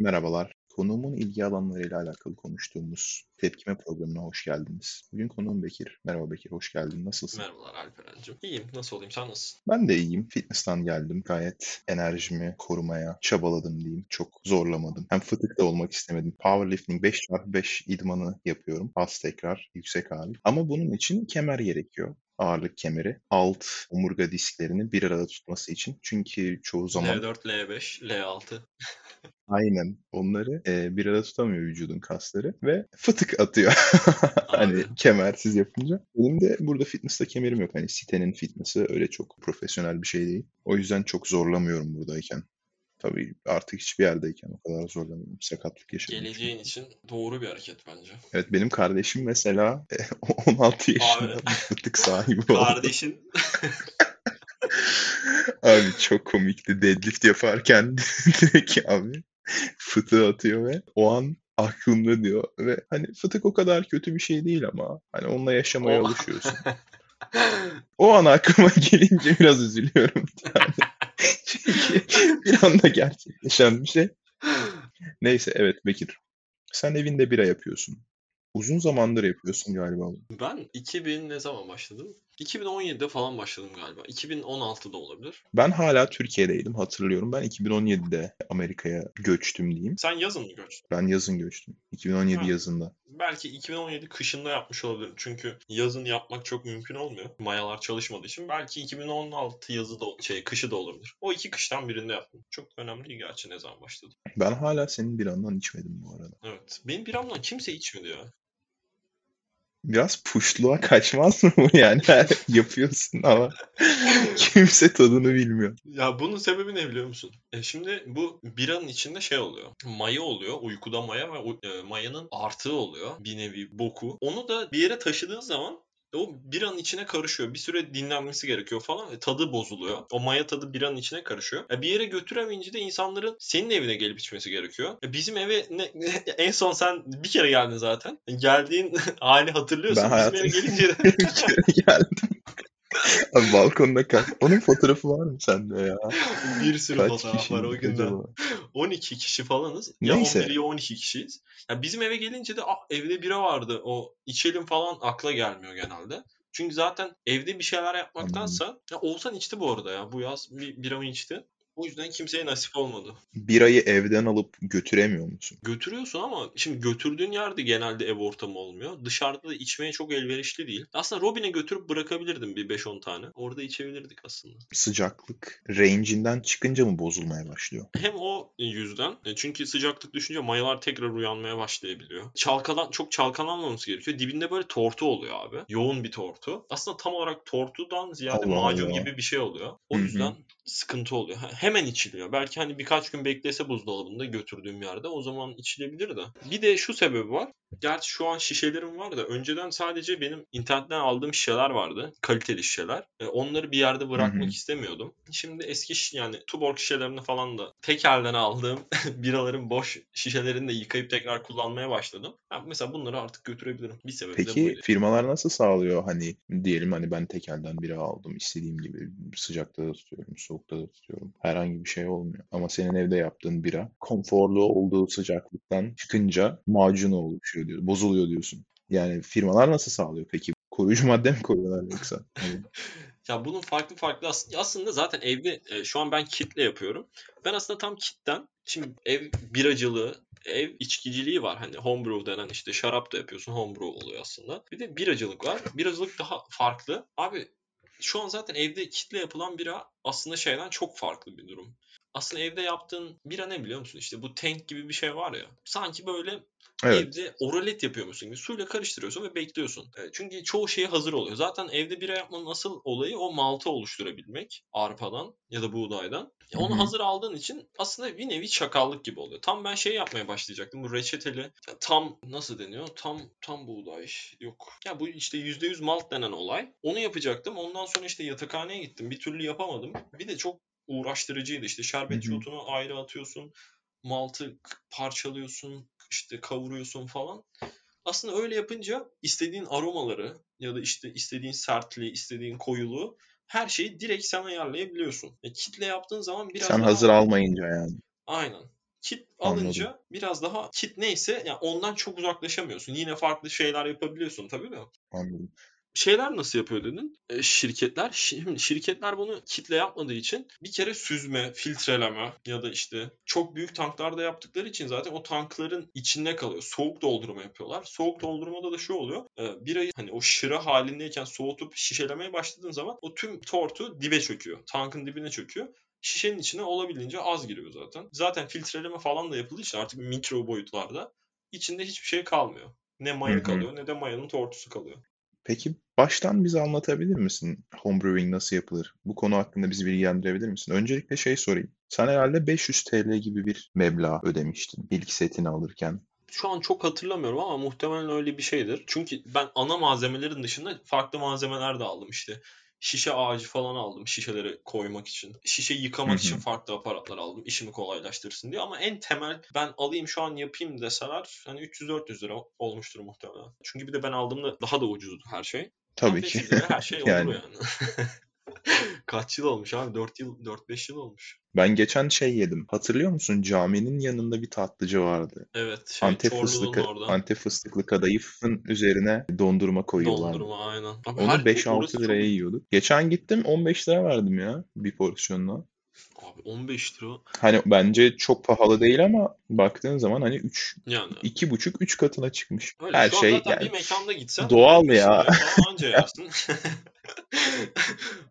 Merhabalar. Konuğumun ilgi alanlarıyla alakalı konuştuğumuz Tepkime programına hoş geldiniz. Bugün konuğum Bekir. Merhaba Bekir, hoş geldin. Nasılsın? Merhabalar Alperen'cim. İyiyim. Nasıl olayım? Sen nasılsın? Ben de iyiyim. Fitness'tan geldim. Gayet enerjimi korumaya çabaladım diyeyim. Çok zorlamadım. Hem fıtık da olmak istemedim. Powerlifting 5x5 idmanı yapıyorum. Az tekrar, yüksek ağırlık. Ama bunun için kemer gerekiyor ağırlık kemeri alt omurga disklerini bir arada tutması için. Çünkü çoğu zaman L4, L5, L6. Aynen. Onları e, bir arada tutamıyor vücudun kasları ve fıtık atıyor. hani Abi. kemersiz yapınca. Benim de burada fitness'ta kemerim yok. Hani sitenin fitness'ı öyle çok profesyonel bir şey değil. O yüzden çok zorlamıyorum buradayken. Tabii artık hiçbir yerdeyken o kadar zorlamıyorum. Sakatlık yaşadım. Geleceğin için doğru bir hareket bence. Evet benim kardeşim mesela e, 16 yaşında Abi. fıtık sahibi oldu. Kardeşin Abi çok komikti. Deadlift yaparken direkt abi fıtığı atıyor ve o an aklımda diyor ve hani fıtık o kadar kötü bir şey değil ama hani onunla yaşamaya O- alışıyorsun. O an aklıma gelince biraz üzülüyorum yani. Çünkü bir anda gerçekleşen bir şey. Neyse evet Bekir. Sen evinde bira yapıyorsun. Uzun zamandır yapıyorsun galiba. ben 2000 ne zaman başladım? 2017'de falan başladım galiba. 2016'da olabilir. Ben hala Türkiye'deydim hatırlıyorum. Ben 2017'de Amerika'ya göçtüm diyeyim. Sen yazın mı göçtün? Ben yazın göçtüm. 2017 Ha. yazında. Belki 2017 kışında yapmış olabilirim. Çünkü yazın yapmak çok mümkün olmuyor. Mayalar çalışmadığı için. Belki 2016 yazı da şey kışı da olabilir. O iki kıştan birinde yaptım. Çok da önemli değil gerçi ne zaman başladım. Ben hala senin birandan içmedim bu arada. Evet. Benim biramdan kimse içmedi ya. Biraz puşluğa kaçmaz mı bu yani? Yapıyorsun ama kimse tadını bilmiyor. Ya bunun sebebi ne biliyor musun? E şimdi bu biranın içinde şey oluyor. Maya oluyor. Uykuda maya ve e, mayanın artığı oluyor. Bir nevi boku. Onu da bir yere taşıdığın zaman o biranın içine karışıyor. Bir süre dinlenmesi gerekiyor falan ve tadı bozuluyor. O maya tadı biranın içine karışıyor. E bir yere götüremeyince de insanların senin evine gelip içmesi gerekiyor. E bizim eve ne, en son sen bir kere geldin zaten. Geldiğin hali hatırlıyorsun. Ben bizim hayatım- eve gelince de geldim. Abi balkonda kal. Onun fotoğrafı var mı sende ya? bir sürü Kaç fotoğraf var o günden. acaba? 12 kişi falanız. Ya Neyse. 11 ya 12 kişiyiz. Ya bizim eve gelince de "Ah, evde bira vardı. O içelim falan akla gelmiyor genelde. Çünkü zaten evde bir şeyler yapmaktansa ya Oğuzhan içti bu arada ya. Bu yaz bir biramı içti. O yüzden kimseye nasip olmadı. Birayı evden alıp götüremiyor musun? Götürüyorsun ama şimdi götürdüğün yerde genelde ev ortamı olmuyor. Dışarıda da içmeye çok elverişli değil. Aslında Robin'e götürüp bırakabilirdim bir 5-10 tane. Orada içebilirdik aslında. Sıcaklık range'inden çıkınca mı bozulmaya başlıyor? Hem o yüzden e, çünkü sıcaklık düşünce mayalar tekrar uyanmaya başlayabiliyor. Çalkalan çok çalkalanmaması gerekiyor. Dibinde böyle tortu oluyor abi. Yoğun bir tortu. Aslında tam olarak tortudan ziyade Allah macun Allah. gibi bir şey oluyor. O Hı hı. yüzden sıkıntı oluyor. Hemen içiliyor. Belki hani birkaç gün beklese buzdolabında götürdüğüm yerde o zaman içilebilir de. Bir de şu sebebi var. Gerçi şu an şişelerim var da önceden sadece benim internetten aldığım şişeler vardı. Kaliteli şişeler. E, onları bir yerde bırakmak istemiyordum. Şimdi eski şiş- yani Tuborg şişelerini falan da tek elden aldığım biraların boş şişelerini de yıkayıp tekrar kullanmaya başladım. Ha, mesela bunları artık götürebilirim. Bir sebebi de Peki firmalar nasıl sağlıyor? Hani diyelim hani ben tekelden bira aldım. istediğim gibi sıcakta da tutuyorum, soğukta da tutuyorum. Herhangi bir şey olmuyor. Ama senin evde yaptığın bira konforlu olduğu sıcaklıktan çıkınca macunu oluşuyor diyor. Bozuluyor diyorsun. Yani firmalar nasıl sağlıyor peki? Koruyucu madde mi koyuyorlar yoksa? Hani Ya bunun farklı farklı aslında, aslında zaten evde e, şu an ben kitle yapıyorum. Ben aslında tam kitten şimdi ev biracılığı, ev içkiciliği var. Hani homebrew denen işte şarap da yapıyorsun. Homebrew oluyor aslında. Bir de biracılık var. Biracılık daha farklı. Abi şu an zaten evde kitle yapılan bira aslında şeyden çok farklı bir durum. Aslında evde yaptığın bira ne biliyor musun? İşte bu tank gibi bir şey var ya. Sanki böyle evet. Evde oralet yapıyormuşsun gibi suyla karıştırıyorsun ve bekliyorsun. E, Çünkü çoğu şey hazır oluyor. Zaten evde bira yapmanın asıl olayı o maltı oluşturabilmek arpadan ya da buğdaydan. Onu hı. hazır aldığın için aslında bir nevi çakallık gibi oluyor. Tam ben şey yapmaya başlayacaktım. Bu reçeteli tam nasıl deniyor? Tam tam buğday yok. Ya bu işte %100 malt denen olay. Onu yapacaktım. Ondan sonra işte yatakhaneye gittim. Bir türlü yapamadım. Bir de çok uğraştırıcıydı. İşte şerbet yutunu ayrı atıyorsun. Maltı parçalıyorsun, işte kavuruyorsun falan. Aslında öyle yapınca istediğin aromaları ya da işte istediğin sertliği, istediğin koyuluğu her şeyi direkt sen ayarlayabiliyorsun. E, kitle yaptığın zaman biraz Sen daha hazır almayınca yani. aynen. Kit Anladım. alınca biraz daha kit neyse yani ondan çok uzaklaşamıyorsun. Yine farklı şeyler yapabiliyorsun tabii de. Anladım. Şeyler nasıl yapıyor dedin? E, şirketler. Şimdi şirketler bunu kitle yapmadığı için bir kere süzme, filtreleme ya da işte çok büyük tanklarda yaptıkları için zaten o tankların içinde kalıyor. Soğuk doldurma yapıyorlar. Soğuk doldurmada da şu oluyor. E, birayı hani o şıra halindeyken soğutup şişelemeye başladığın zaman o tüm tortu dibe çöküyor. Tankın dibine çöküyor şişenin içine olabildiğince az giriyor zaten. Zaten filtreleme falan da yapıldığı için artık mikro boyutlarda içinde hiçbir şey kalmıyor. Ne maya kalıyor ne de mayanın tortusu kalıyor. Peki baştan bize anlatabilir misin homebrewing nasıl yapılır? Bu konu hakkında bizi bilgilendirebilir misin? Öncelikle şey sorayım. Sen herhalde 500 TL gibi bir meblağ ödemiştin ilk setini alırken. Şu an çok hatırlamıyorum ama muhtemelen öyle bir şeydir. Çünkü ben ana malzemelerin dışında farklı malzemeler de aldım işte. Şişe ağacı falan aldım şişeleri koymak için. Şişe yıkamak için farklı aparatlar aldım işimi kolaylaştırsın diye. Ama en temel ben alayım şu an yapayım deseler hani 300-400 lira olmuştur muhtemelen. Çünkü bir de ben aldığımda daha da ucuzdu her şey. Tabii ki. 500 liraya her şey olur Yani. yani. Kaç yıl olmuş abi? 4 yıl, 4-5 yıl olmuş. Ben geçen şey yedim. Hatırlıyor musun? Caminin yanında bir tatlıcı vardı. Evet şey Antep fıstıklı, orada. Antep fıstıklı kadayıfın üzerine dondurma koyuyorlardı. Dondurma aynen. Abi Onu her- 5-6 orası çok- liraya yiyorduk. Geçen gittim 15 lira verdim ya bir porsiyonuna. Abi 15 lira Hani bence çok pahalı değil ama baktığın zaman hani 3 yani. 2,5 3 katına çıkmış. Öyle. Her Şu an şey zaten yani bir mekanda gitsen doğal 15 ya. anca yersin.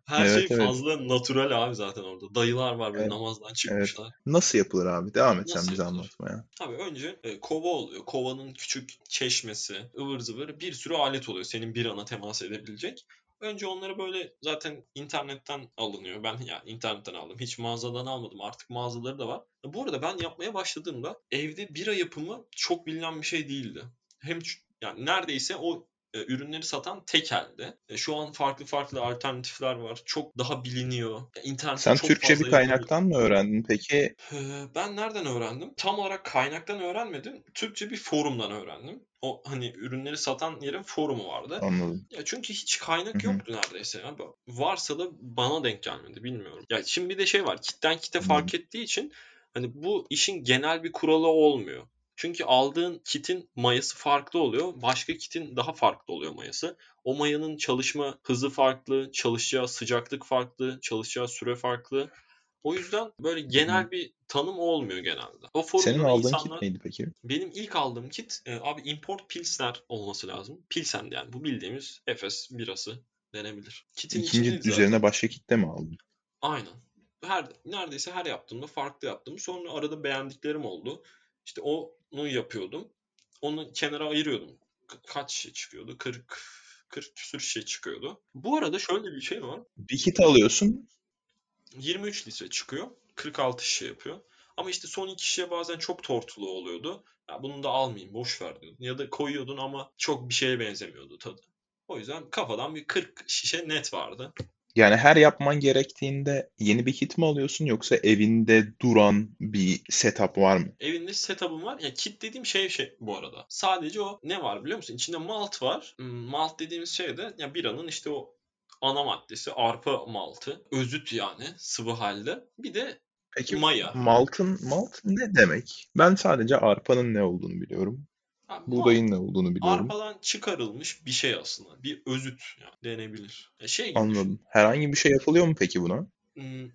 Her Evet, şey evet. fazla natural abi zaten orada. Dayılar var böyle Evet, namazdan çıkmışlar. Nasıl yapılır abi? Devam et sen bize anlatmaya. Abi önce e, kova oluyor. Kovanın küçük çeşmesi, ıvır zıvır bir sürü alet oluyor senin bir ana temas edebilecek. Önce onları böyle zaten internetten alınıyor. Ben yani internetten aldım. Hiç mağazadan almadım. Artık mağazaları da var. Bu arada ben yapmaya başladığımda evde bira yapımı çok bilinen bir şey değildi. Hem yani neredeyse o e, ürünleri satan tek elde. E, şu an farklı farklı alternatifler var. Çok daha biliniyor. Ya, internette Sen çok Türkçe fazla bir yapılıyor. kaynaktan mı öğrendin peki? Ee, Ben nereden öğrendim? Tam olarak kaynaktan öğrenmedim. Türkçe bir forumdan öğrendim. O hani ürünleri satan yerin forumu vardı. Anladım. Ya çünkü hiç kaynak Hı hı. yoktu neredeyse. Ya. Varsa da bana denk gelmedi bilmiyorum. Ya şimdi bir de şey var. Kitten kite Anladım. fark ettiği için hani bu işin genel bir kuralı olmuyor. Çünkü aldığın kitin mayası farklı oluyor. Başka kitin daha farklı oluyor mayası. O mayanın çalışma hızı farklı, çalışacağı sıcaklık farklı, çalışacağı süre farklı. O yüzden böyle genel bir tanım olmuyor genelde. O Senin aldığın insanlar kit neydi peki? benim ilk aldığım kit e, abi import pilsner olması lazım. Pilsen yani bu bildiğimiz Efes birası denebilir. Kitin İkinci içindeydi zaten. üzerine başka kit de mi aldın? Aynen. Her neredeyse her yaptığımda farklı yaptım. Sonra arada beğendiklerim oldu. İşte onu yapıyordum. Onu kenara ayırıyordum. Ka- Kaç şişe çıkıyordu? 40 40 küsür şişe çıkıyordu. Bu arada şöyle bir şey var. Bir kit alıyorsun. 23 litre çıkıyor. 46 şişe yapıyor. Ama işte son iki şişe bazen çok tortulu oluyordu. Ya bunu da almayayım boş ver diyordun. Ya da koyuyordun ama çok bir şeye benzemiyordu tadı. O yüzden kafadan bir 40 şişe net vardı. Yani her yapman gerektiğinde yeni bir kit mi alıyorsun yoksa evinde duran bir setup var mı? Evinde setup'ım var. Ya kit dediğim şey şey bu arada. Sadece o ne var biliyor musun? İçinde malt var. Hmm, Malt dediğimiz şey de ya biranın işte o ana maddesi arpa maltı. Özüt yani sıvı halde. Bir de Peki maya. maltın malt ne demek? Ben sadece arpanın ne olduğunu biliyorum. Malt Buğdayın ne olduğunu biliyorum. arpadan çıkarılmış bir şey aslında. Bir özüt yani denebilir. Ya şey gibi düşün. Anladım. Herhangi bir şey yapılıyor mu peki buna? Hmm,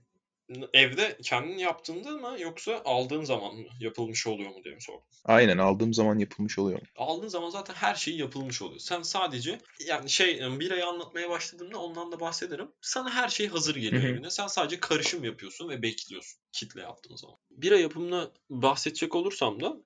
Evde kendin yaptığında mı yoksa aldığın zaman mı yapılmış oluyor mu diye mi sordum. Aynen aldığım zaman yapılmış oluyor? Aldığın zaman zaten her şey yapılmış oluyor. Sen sadece yani şey birayı anlatmaya başladığımda ondan da bahsederim. Sana her şey hazır geliyor Hı hı. evine. Sen sadece karışım yapıyorsun ve bekliyorsun kitle yaptığın zaman. Bira yapımına bahsedecek olursam da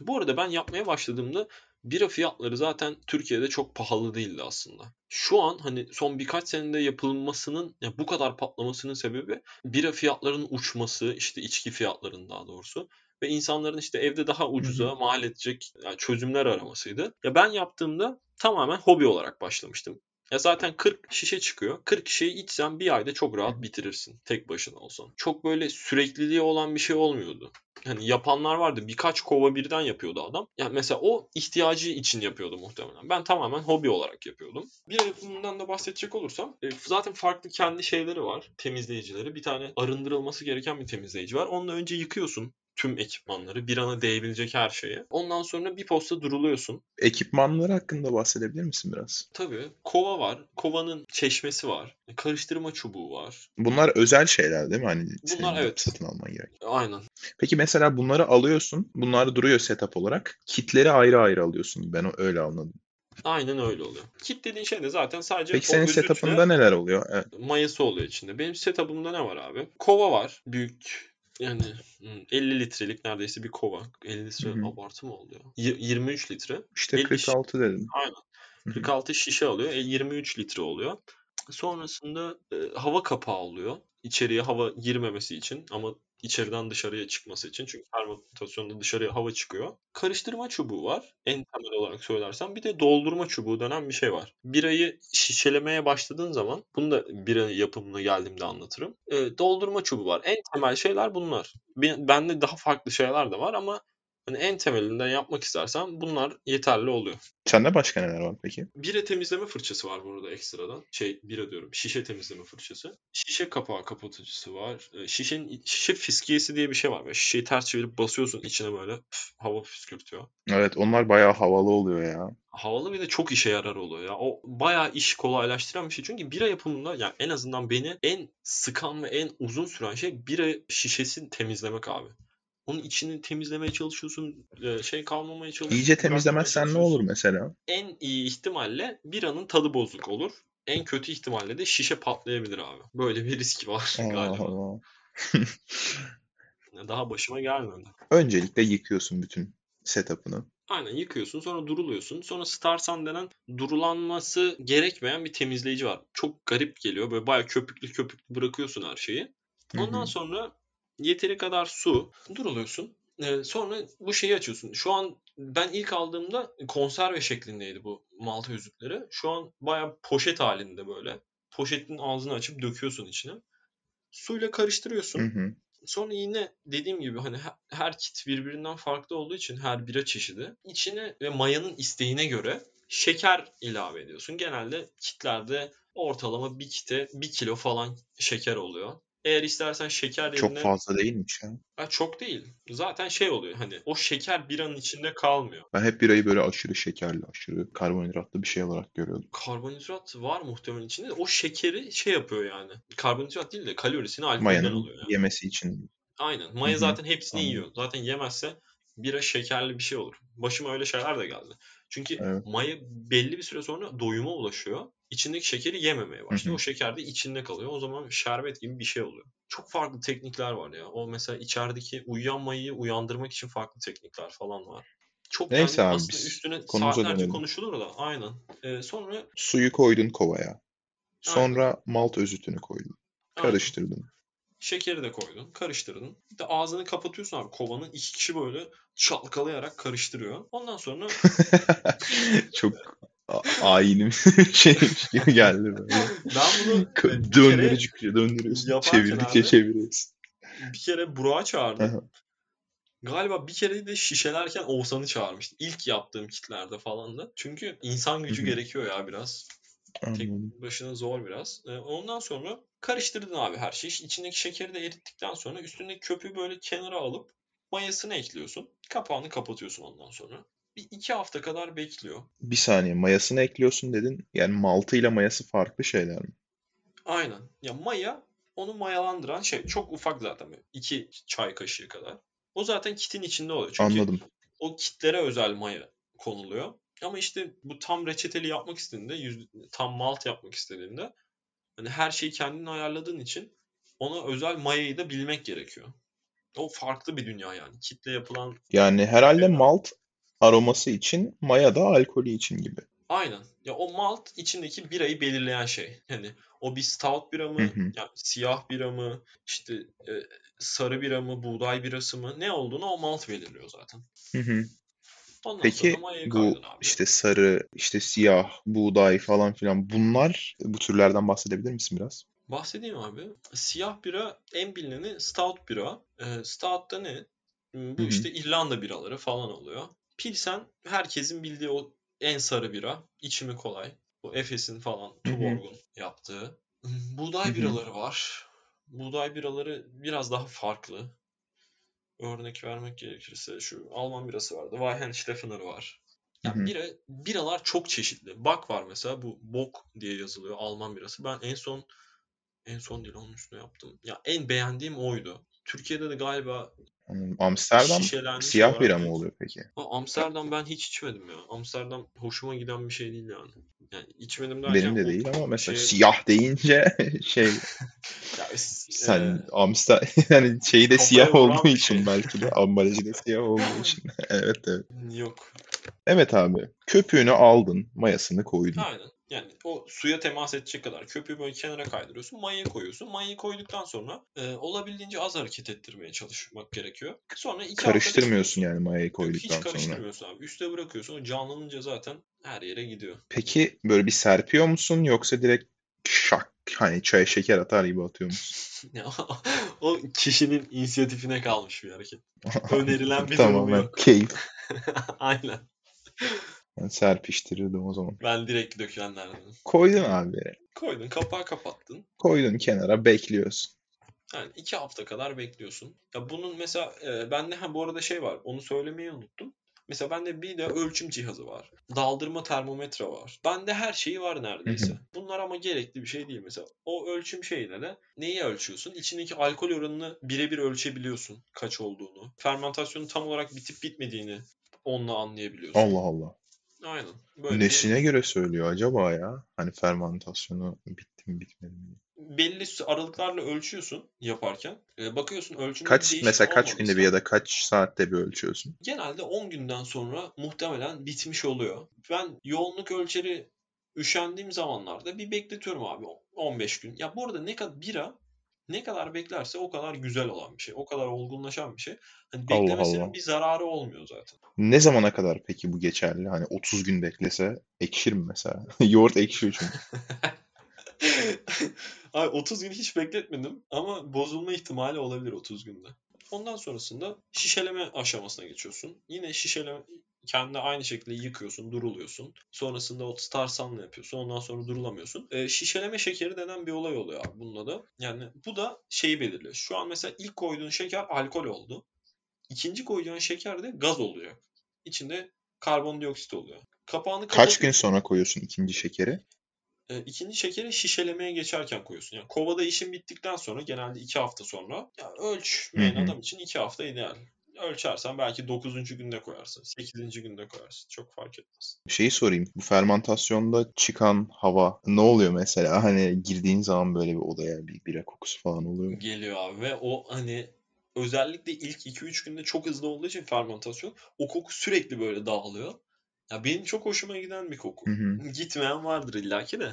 bu arada ben yapmaya başladığımda bira fiyatları zaten Türkiye'de çok pahalı değildi aslında. Şu an hani son birkaç senede yapılmasının ya bu kadar patlamasının sebebi bira fiyatlarının uçması, işte içki fiyatlarının daha doğrusu ve insanların işte evde daha ucuza mal edecek yani çözümler aramasıydı. Ya ben yaptığımda tamamen hobi olarak başlamıştım. Ya zaten 40 şişe çıkıyor. 40 şişeyi içsen bir ayda çok rahat bitirirsin tek başına olsan. Çok böyle sürekliliği olan bir şey olmuyordu. Hani yapanlar vardı. Birkaç kova birden yapıyordu adam. Yani mesela o ihtiyacı için yapıyordu muhtemelen. Ben tamamen hobi olarak yapıyordum. Bir yapımından da bahsedecek olursam e, zaten farklı kendi şeyleri var. Temizleyicileri. Bir tane arındırılması gereken bir temizleyici var. Onu da önce yıkıyorsun tüm ekipmanları, bir ana değebilecek her şeyi. Ondan sonra bir posta duruluyorsun. Ekipmanları hakkında bahsedebilir misin biraz? Tabii kova var. Kovanın çeşmesi var. Karıştırma çubuğu var. Bunlar özel şeyler değil mi? Hani Bunlar evet. satın alman gerek. Aynen. Peki mesela bunları alıyorsun. Bunlar duruyor setup olarak. Kitleri ayrı ayrı alıyorsun. Ben öyle anladım. Aynen öyle oluyor. Kit dediğin şey de zaten sadece Peki senin setup'ında neler oluyor? Evet. mayası oluyor içinde. Benim setup'ımda ne var abi? Kova var. Büyük yani hmm, 50 litrelik neredeyse bir kova. 50 litre Hı hı. abartı mı oluyor? Y- 23 litre. İşte 50 46 dedim. Aynen. Hı hı. 46 şişe alıyor. E, 23 litre oluyor. Sonrasında e, hava kapağı oluyor. İçeriye hava girmemesi için ama içeriden dışarıya çıkması için. Çünkü fermentasyonda dışarıya hava çıkıyor. Karıştırma çubuğu var. En temel olarak söylersem. Bir de doldurma çubuğu denen bir şey var. Birayı şişelemeye başladığın zaman bunu da bira yapımına geldiğimde anlatırım. E, doldurma çubuğu var. En temel şeyler bunlar. Ben- Bende daha farklı şeyler de var ama hani en temelinden yapmak istersen bunlar yeterli oluyor. Sende başka neler var peki? Bira temizleme fırçası var burada ekstradan. Şey bira diyorum. Şişe temizleme fırçası. Şişe kapağı kapatıcısı var. Ee, Şişenin şişe fiskiyesi diye bir şey var. Böyle şişeyi ters çevirip basıyorsun içine böyle pf, hava püskürtüyor. Evet onlar bayağı havalı oluyor ya. Havalı bir de çok işe yarar oluyor ya. O bayağı iş kolaylaştıran bir şey. Çünkü bira yapımında yani en azından beni en sıkan ve en uzun süren şey bira şişesini temizlemek abi. Onun içini temizlemeye çalışıyorsun. e, Şey kalmamaya çalışıyorsun. İyice temizlemezsen ne olur mesela? en iyi ihtimalle biranın tadı bozuk olur. En kötü ihtimalle de şişe patlayabilir abi. Böyle bir riski var Allah galiba. Allah. Daha başıma gelmedi. Öncelikle yıkıyorsun bütün setup'ını. Aynen yıkıyorsun sonra duruluyorsun. Sonra Starsan denen durulanması gerekmeyen bir temizleyici var. Çok garip geliyor. Böyle bayağı köpüklü köpüklü bırakıyorsun her şeyi. Ondan hı. sonra yeteri kadar su duruluyorsun. Ee, sonra bu şeyi açıyorsun. Şu an ben ilk aldığımda konserve şeklindeydi bu malta yüzükleri. Şu an bayağı poşet halinde böyle. Poşetin ağzını açıp döküyorsun içine. Suyla karıştırıyorsun. Hı hı. Sonra yine dediğim gibi hani her, her kit birbirinden farklı olduğu için her bira çeşidi içine ve mayanın isteğine göre şeker ilave ediyorsun. Genelde kitlerde ortalama bir kite bir kilo falan şeker oluyor. Eğer istersen şeker Çok yerine fazla değilmiş ya. Ha, çok değil. Zaten şey oluyor hani o şeker biranın içinde kalmıyor. Ben hep birayı böyle aşırı şekerli, aşırı karbonhidratlı bir şey olarak görüyordum. Karbonhidrat var muhtemelen içinde. O şekeri şey yapıyor yani. Karbonhidrat değil de kalorisini alkolden alıyor yani. yemesi için. Aynen. Maya Hı hı. zaten hepsini Anladım. yiyor. Zaten yemezse bira şekerli bir şey olur. Başıma öyle şeyler de geldi. Çünkü Evet. maya belli bir süre sonra doyuma ulaşıyor. İçindeki şekeri yememeye başlıyor. hı. O şeker de içinde kalıyor. O zaman şerbet gibi bir şey oluyor. Çok farklı teknikler var ya. O mesela içerideki uyuyan uyandırmak için farklı teknikler falan var. Çok Neyse yani abi, aslında biz üstüne saatlerce dönelim. konuşulur da aynen. Ee, sonra Suyu koydun kovaya. Sonra malt özütünü koydun. aynen. Karıştırdın. Şekeri de koydun, karıştırdın. Bir de ağzını kapatıyorsun abi kovanın. iki kişi böyle çalkalayarak karıştırıyor. Ondan sonra Çok ayinim şeymiş gibi geldi böyle. ben bunu e, bir kere, Döndürücü, döndürüyorsun. Çevirdikçe abi- çeviriyorsun. bir kere Burak'ı çağırdım. Galiba bir kere de şişelerken Oğuzhan'ı çağırmıştım. İlk yaptığım kitlerde falan da. Çünkü insan gücü gerekiyor ya biraz. Tek başına zor biraz. Ee, ondan sonra karıştırdın abi her şeyi. İçindeki şekeri de erittikten sonra üstündeki köpüğü böyle kenara alıp mayasını ekliyorsun. Kapağını kapatıyorsun ondan sonra. Bir iki hafta kadar bekliyor. Bir saniye mayasını ekliyorsun dedin. Yani maltıyla mayası farklı şeyler mi? Aynen. Ya maya onu mayalandıran şey çok ufak zaten. İki çay kaşığı kadar. O zaten kitin içinde oluyor. Çünkü Anladım. o kitlere özel maya konuluyor. Ama işte bu tam reçeteli yapmak istediğinde, yüz- tam malt yapmak istediğinde hani her şeyi kendin ayarladığın için ona özel mayayı da bilmek gerekiyor. O farklı bir dünya yani. Kitle yapılan Yani herhalde malt aroması için, maya da alkolü için gibi. aynen. Ya o malt içindeki birayı belirleyen şey. Yani o bir stout bira mı, Hı hı. yani siyah bira mı, işte e, sarı bira mı, buğday birası mı ne olduğunu o malt belirliyor zaten. Hı hı. Ondan Peki bu işte sarı, işte siyah, buğday falan filan bunlar bu türlerden bahsedebilir misin biraz? Bahsedeyim abi. Siyah bira en bilineni stout bira. Ee, Stout'ta ne? Hmm, Bu Hı hı. işte İrlanda biraları falan oluyor. Pilsen herkesin bildiği o en sarı bira. İçimi kolay. Bu Efes'in falan. Tuborg'un yaptığı. Buğday biraları var. Buğday biraları biraz daha farklı. örnek vermek gerekirse şu Alman birası vardı. Weihenstephaner var. Yani bira, biralar çok çeşitli. Bak var mesela bu Bock diye yazılıyor Alman birası. Ben en son en son değil onun üstüne yaptım. Ya en beğendiğim oydu. Türkiye'de de galiba Anladım. Amsterdam şişelenmiş siyah bira mı oluyor peki? Ama Amsterdam ben hiç içmedim ya. Amsterdam hoşuma giden bir şey değil yani. Yani içmedim derken Benim de değil ama mesela şeye- siyah deyince şey ya, sen e, Amsterdam yani şeyi de siyah olduğu için şey. belki de ambalajı da siyah olduğu için. evet evet. yok. Evet abi. Köpüğünü aldın, mayasını koydun. Aynen. Yani o suya temas edecek kadar köpüğü böyle kenara kaydırıyorsun. Mayayı koyuyorsun. Mayayı koyduktan sonra e, olabildiğince az hareket ettirmeye çalışmak gerekiyor. Sonra iki hafta Karıştırmıyorsun yani. Yok, koyduktan Hiç sonra. karıştırmıyorsun abi. Üste bırakıyorsun. O canlanınca zaten her yere gidiyor. Peki böyle bir serpiyor musun yoksa direkt şak hani çaya şeker atar gibi atıyor musun? O kişinin inisiyatifine kalmış bir hareket. Önerilen bir durum Tamamen keyif. Aynen. Ben serpiştirirdim o zaman. Ben direkt dökülenlerdenim. Koydun abi. Koydun, kapağı kapattın. Koydun kenara bekliyorsun. Yani iki hafta kadar bekliyorsun. Ya bunun mesela e, bende ha bu arada şey var. Onu söylemeyi unuttum. Mesela bende bir de ölçüm cihazı var. Daldırma termometre var. Bende her şeyi var neredeyse. Bunlar ama gerekli bir şey değil mesela. O ölçüm şeyine de neyi ölçüyorsun? İçindeki alkol oranını birebir ölçebiliyorsun kaç olduğunu. Fermentasyonun tam olarak bitip bitmediğini onunla anlayabiliyorsun. Allah Allah. Aynen. Böyle bir- Nesine göre söylüyor acaba ya? Hani fermentasyonu bitti mi bitmedi mi? belli aralıklarla ölçüyorsun yaparken. E, bakıyorsun ölçümde Kaç mesela kaç günde bir ya da kaç saatte bir ölçüyorsun? genelde 10 günden sonra muhtemelen bitmiş oluyor. Ben yoğunluk ölçeri üşendiğim zamanlarda bir bekletiyorum abi 15 gün. Ya bu arada ne kadar bira ne kadar beklerse o kadar güzel olan bir şey. O kadar olgunlaşan bir şey. Hani Allah beklemesinin Allah. bir zararı olmuyor zaten. Ne zamana kadar peki bu geçerli? Hani 30 gün beklese ekşir mi mesela? Yoğurt ekşiyor çünkü. Ay 30 gün hiç bekletmedim ama bozulma ihtimali olabilir 30 günde. Ondan sonrasında şişeleme aşamasına geçiyorsun. Yine şişeleme kendi aynı şekilde yıkıyorsun, duruluyorsun. Sonrasında o starsanla yapıyorsun. Ondan sonra durulamıyorsun. Ee, şişeleme şekeri denen bir olay oluyor abi bununla da. Yani bu da şeyi belirliyor. Şu an mesela ilk koyduğun şeker alkol oldu. İkinci koyacağın şeker de gaz olacak. İçinde karbondioksit oluyor. Kapağını Kaç gün sonra koyuyorsun ikinci şekeri? E, ikinci şekeri şişelemeye geçerken koyuyorsun. Yani kovada işin bittikten sonra genelde 2 hafta sonra ya ölçmeyen Hı hı. adam için 2 hafta ideal. Ölçersen belki 9. günde koyarsın. 8. günde koyarsın. Çok fark etmez. Şeyi sorayım. Bu fermentasyonda çıkan hava ne oluyor mesela? Hani girdiğin zaman böyle bir odaya bir bira kokusu falan oluyor mu? Geliyor abi ve o hani özellikle ilk 2-3 günde çok hızlı olduğu için fermentasyon o koku sürekli böyle dağılıyor. Ya benim çok hoşuma giden bir koku. Hı hı. Gitmeyen vardır illaki de.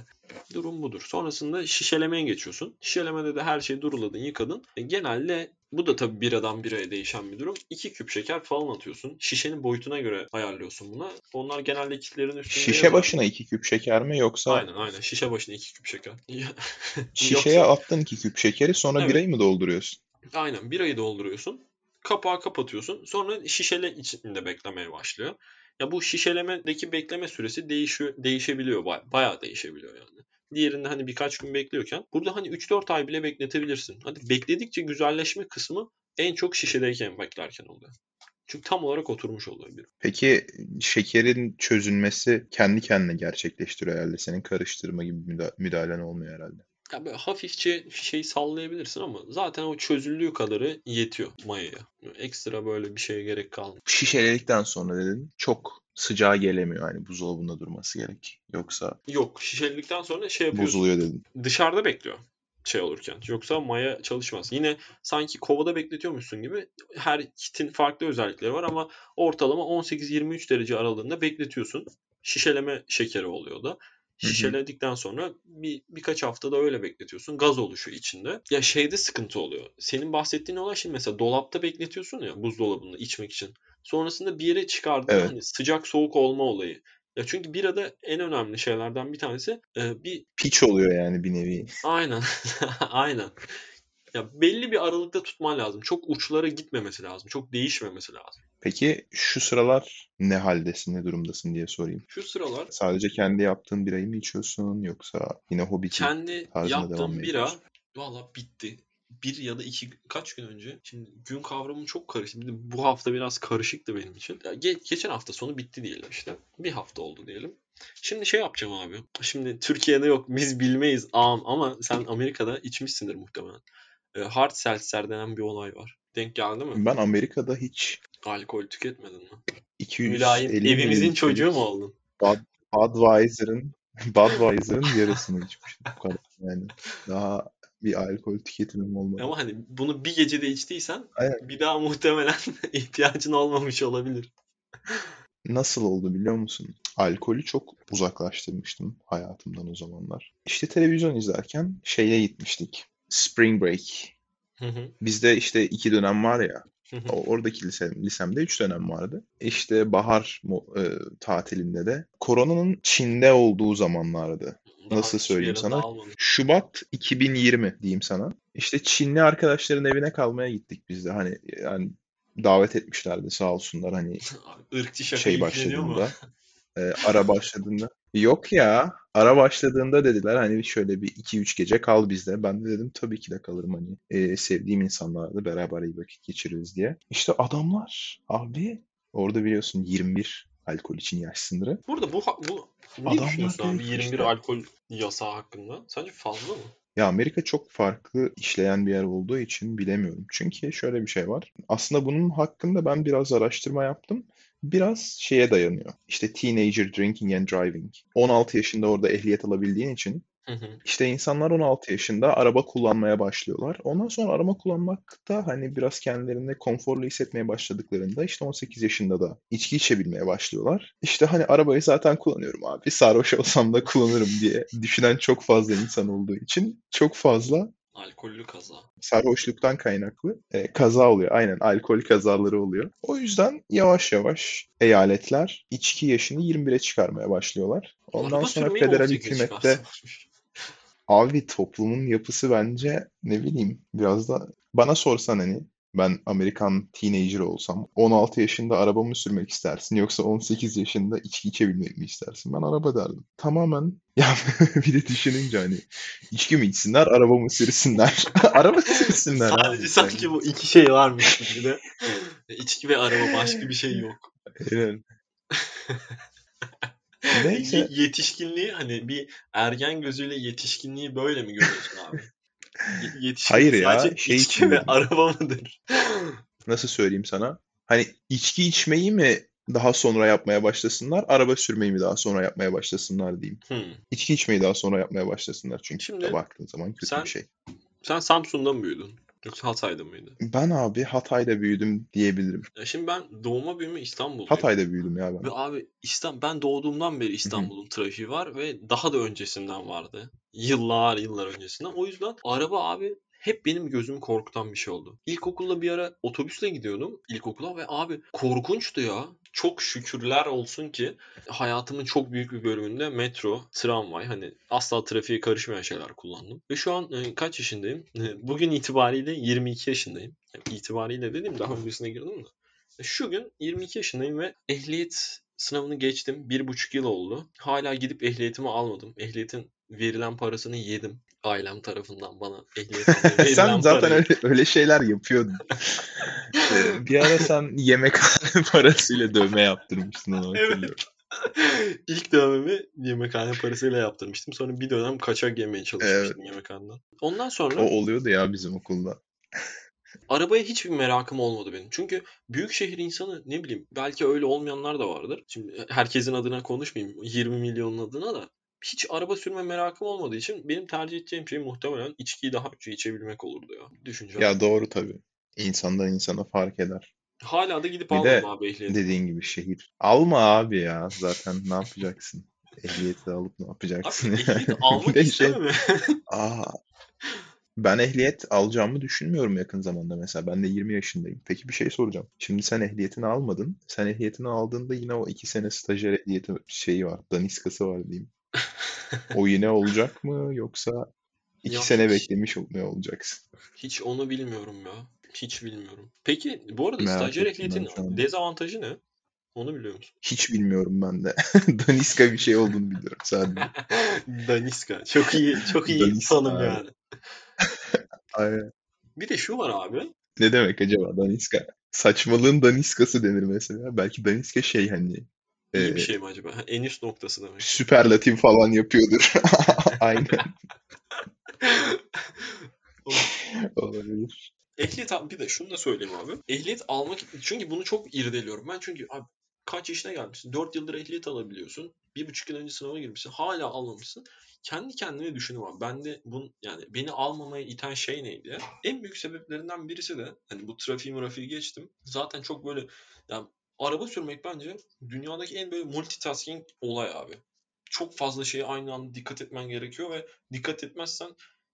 Durum budur. Sonrasında şişelemeye geçiyorsun. Şişelemede de her şeyi duruladın, yıkadın. E, genelde bu da tabii biradan biraya değişen bir durum. 2 küp şeker falan atıyorsun. Şişenin boyutuna göre ayarlıyorsun buna. Onlar genelde kitlerin üstünde Şişe yazar. başına iki küp şeker mi yoksa Aynen aynen. Şişe başına 2 küp şeker. şişeye Yoksa- attın iki küp şekeri sonra Evet. birayı mı dolduruyorsun? Aynen birayı dolduruyorsun. Kapağı kapatıyorsun. Sonra şişele içinde beklemeye başlıyor. Ya bu şişelemedeki bekleme süresi değişiyor, değişebiliyor. Baya, bayağı değişebiliyor yani. Diğerinde hani birkaç gün bekliyorken burada hani 3-4 ay bile bekletebilirsin. Hadi bekledikçe güzelleşme kısmı en çok şişedeyken beklerken oluyor. Çünkü tam olarak oturmuş oluyor bir. Peki şekerin çözünmesi kendi kendine gerçekleştiriyor herhalde. Senin karıştırma gibi müda- müdahalen olmuyor herhalde. Ya böyle hafifçe şey sallayabilirsin ama zaten o çözüldüğü kadarı yetiyor mayaya. Ekstra böyle bir şeye gerek kalmıyor. Şişeledikten sonra dedin çok sıcağı gelemiyor. Hani buzdolabında durması gerek. Yoksa Yok şişeledikten sonra şey yapıyorsun. bozuluyor dedin. dışarıda bekliyor şey olurken. Yoksa maya çalışmaz. Yine sanki kovada bekletiyormuşsun gibi her kitin farklı özellikleri var ama ortalama 18-23 derece aralığında bekletiyorsun. Şişeleme şekeri oluyor da. Şişeledikten sonra bir birkaç haftada öyle bekletiyorsun. Gaz oluşuyor içinde. Ya şeyde sıkıntı oluyor. Senin bahsettiğin olay şimdi mesela dolapta bekletiyorsun ya buzdolabında içmek için. Sonrasında bir yere çıkardığında Evet. hani sıcak soğuk olma olayı. Ya çünkü birada en önemli şeylerden bir tanesi e, bir Piç oluyor yani bir nevi. Aynen. Aynen. Ya belli bir aralıkta tutman lazım. Çok uçlara gitmemesi lazım. Çok değişmemesi lazım. Peki şu sıralar ne haldesin, ne durumdasın diye sorayım. Şu sıralar Sadece kendi yaptığın birayı mı içiyorsun yoksa yine hobi kendi yaptığım bira valla bitti. Bir ya da iki kaç gün önce şimdi gün kavramım çok karıştı. Bir de bu hafta biraz karışıktı benim için. Ya ge- geçen hafta sonu bitti diyelim işte. Bir hafta oldu diyelim. Şimdi şey yapacağım abi. Şimdi Türkiye'de yok biz bilmeyiz am ama sen Amerika'da içmişsindir muhtemelen. E, hard seltzer denen bir olay var. Denk geldi mi? Ben Amerika'da hiç Alkol tüketmedin mi? 250 Mülayim evimizin çocuğu mu oldun? Budweiser'ın Budweiser'ın yarısını içmiştim. Bu kadar yani. Daha bir alkol tüketimim olmadı. Ama hani bunu bir gecede içtiysen Aynen. bir daha muhtemelen ihtiyacın olmamış olabilir. Nasıl oldu biliyor musun? Alkolü çok uzaklaştırmıştım hayatımdan o zamanlar. İşte televizyon izlerken şeye gitmiştik. Spring Break. Hı hı, Bizde işte iki dönem var ya. hı hı. O- Oradaki lise, lisemde üç dönem vardı. İşte bahar e, tatilinde de koronanın Çin'de olduğu zamanlardı. Nasıl söyleyeyim sana? Şubat 2020 diyeyim sana. İşte Çinli arkadaşların evine kalmaya gittik biz de. Hani yani davet etmişlerdi sağ olsunlar hani Irkçı şaka şey başladığında. e, ara başladığında. Yok ya. Ara başladığında dediler hani şöyle bir 2-3 gece kal bizde. Ben de dedim tabii ki de kalırım hani. E, sevdiğim insanlarla beraber iyi vakit geçiririz diye. İşte adamlar abi orada biliyorsun 21 alkol için yaş sınırı. Burada bu bu ne Adamlar düşünüyorsun abi dedi ki 21 işte- alkol yasağı hakkında? Sence fazla mı? Ya Amerika çok farklı işleyen bir yer olduğu için bilemiyorum. Çünkü şöyle bir şey var. Aslında bunun hakkında ben biraz araştırma yaptım. Biraz şeye dayanıyor. İşte teenager drinking and driving. 16 yaşında orada ehliyet alabildiğin için Hı hı. işte insanlar 16 yaşında araba kullanmaya başlıyorlar. Ondan sonra araba kullanmakta hani biraz kendilerini konforlu hissetmeye başladıklarında işte 18 yaşında da içki içebilmeye başlıyorlar. İşte hani arabayı zaten kullanıyorum abi. Sarhoş olsam da kullanırım diye düşünen çok fazla insan olduğu için çok fazla Alkollü kaza. sarhoşluktan kaynaklı e, kaza oluyor. Aynen alkol kazaları oluyor. O yüzden yavaş yavaş eyaletler içki yaşını 21'e çıkarmaya başlıyorlar. Ondan Araba sonra federal 18 hükümette. Abi toplumun yapısı bence ne bileyim biraz da bana sorsan hani ben Amerikan teenager olsam 16 yaşında araba mı sürmek istersin yoksa 18 yaşında içki içebilmek mi istersin? Ben araba derdim. Tamamen ya bir de düşününce hani içki mi içsinler araba mı sürsünler? Araba sürsünler abi. Sadece sanki bu iki şey varmış gibi de. İçki ve araba başka bir şey yok. Aynen. Neyse. Ye- yetişkinliği hani bir ergen gözüyle yetişkinliği böyle mi görüyorsun abi? Yetişkinlik Hayır ya, sadece şey içki ve araba mıdır? Nasıl söyleyeyim sana? Hani içki içmeyi mi daha sonra yapmaya başlasınlar, araba sürmeyi mi daha sonra yapmaya başlasınlar diyeyim. Hmm. İçki içmeyi daha sonra yapmaya başlasınlar çünkü Şimdi baktığın zaman kötü sen- bir şey. Sen Samsun'da mı büyüdün? Yoksa Hatay'da mıydın? Ben abi Hatay'da büyüdüm diyebilirim. Ya şimdi ben doğma büyüme İstanbul'dayım. Hatay'da büyüdüm ya ben. Ve abi İstanbul, ben doğduğumdan beri İstanbul'un trafiği var ve daha da öncesinden vardı. Yıllar yıllar öncesinden. O yüzden araba abi hep benim gözümü korkutan bir şey oldu. İlkokulda bir ara otobüsle gidiyordum ilkokula ve abi korkunçtu ya. Çok şükürler olsun ki hayatımın çok büyük bir bölümünde metro, tramvay hani asla trafiğe karışmayan şeyler kullandım. Ve şu an e, kaç yaşındayım? E, Bugün itibariyle 22 yaşındayım. Yani itibariyle dediğim daha öncesine girdim de. E, Şu gün 22 yaşındayım ve ehliyet sınavını geçtim. Bir buçuk yıl oldu. Hala gidip ehliyetimi almadım. Ehliyetin verilen parasını yedim. Ailem tarafından bana ehliyet almaya verilen Sen zaten parayı. öyle, öyle şeyler yapıyordun. Ee, bir ara sen yemek parasıyla dövme yaptırmıştın onu Evet. hatırlıyorum. İlk dövmemi yemekhane parasıyla yaptırmıştım. Sonra bir dönem kaçak yemeye çalışmıştım yemekhaneden. Ondan sonra O oluyordu ya bizim okulda. arabaya hiçbir merakım olmadı benim. Çünkü büyük şehir insanı ne bileyim belki öyle olmayanlar da vardır. Şimdi herkesin adına konuşmayayım 20 milyonun adına da hiç araba sürme merakım olmadığı için benim tercih edeceğim şey muhtemelen içkiyi daha önce içebilmek olurdu ya. Düşünce. Ya doğru tabii. İnsandan insana fark eder. Hala da gidip Bir almadım de abi ehliyeti. Dediğin gibi şehir. Alma abi ya. Zaten ne yapacaksın? Ehliyeti alıp ne Abi yapacaksın? ehliyeti almak Bir de şey-. Aa, ben ehliyet alacağımı düşünmüyorum yakın zamanda mesela. Ben de 20 yaşındayım. Peki bir şey soracağım. Şimdi sen ehliyetini almadın. Sen ehliyetini aldığında yine o 2 sene stajyer ehliyeti şeyi var. Daniskası var diyeyim. O yine olacak mı yoksa 2 Ya sene hiç- beklemiş mi olacaksın? Hiç onu bilmiyorum ya. Hiç bilmiyorum. Peki bu arada Merak stajyer ettim ben ehliyetin şu anda. dezavantajı ne? Onu biliyor musun? Hiç bilmiyorum ben de. Daniska bir şey olduğunu biliyorum sadece. Daniska. Çok iyi, çok iyi Daniska, tanım yani. Aynen. Bir de şu var abi. Ne demek acaba daniska? Saçmalığın daniskası denir mesela. Belki daniska şey hani İyi e, bir şey mi acaba? En üst noktası demek. süperlatif falan yapıyordur. Aynen olabilir. Ehliyet al- bir de şunu da söyleyeyim abi. Ehliyet almak çünkü bunu çok irdeliyorum. Ben çünkü abi kaç yaşına gelmişsin? 4 yıldır ehliyet alabiliyorsun. Bir buçuk yıl önce sınava girmişsin. Hala almamışsın. Kendi kendime düşünüyorum abi. Ben de bun yani beni almamaya iten şey neydi? En büyük sebeplerinden birisi de hani bu trafiği mırafiği geçtim. Zaten çok böyle yani araba sürmek bence dünyadaki en böyle multitasking olay abi. Çok fazla şeye aynı anda dikkat etmen gerekiyor ve dikkat etmezsen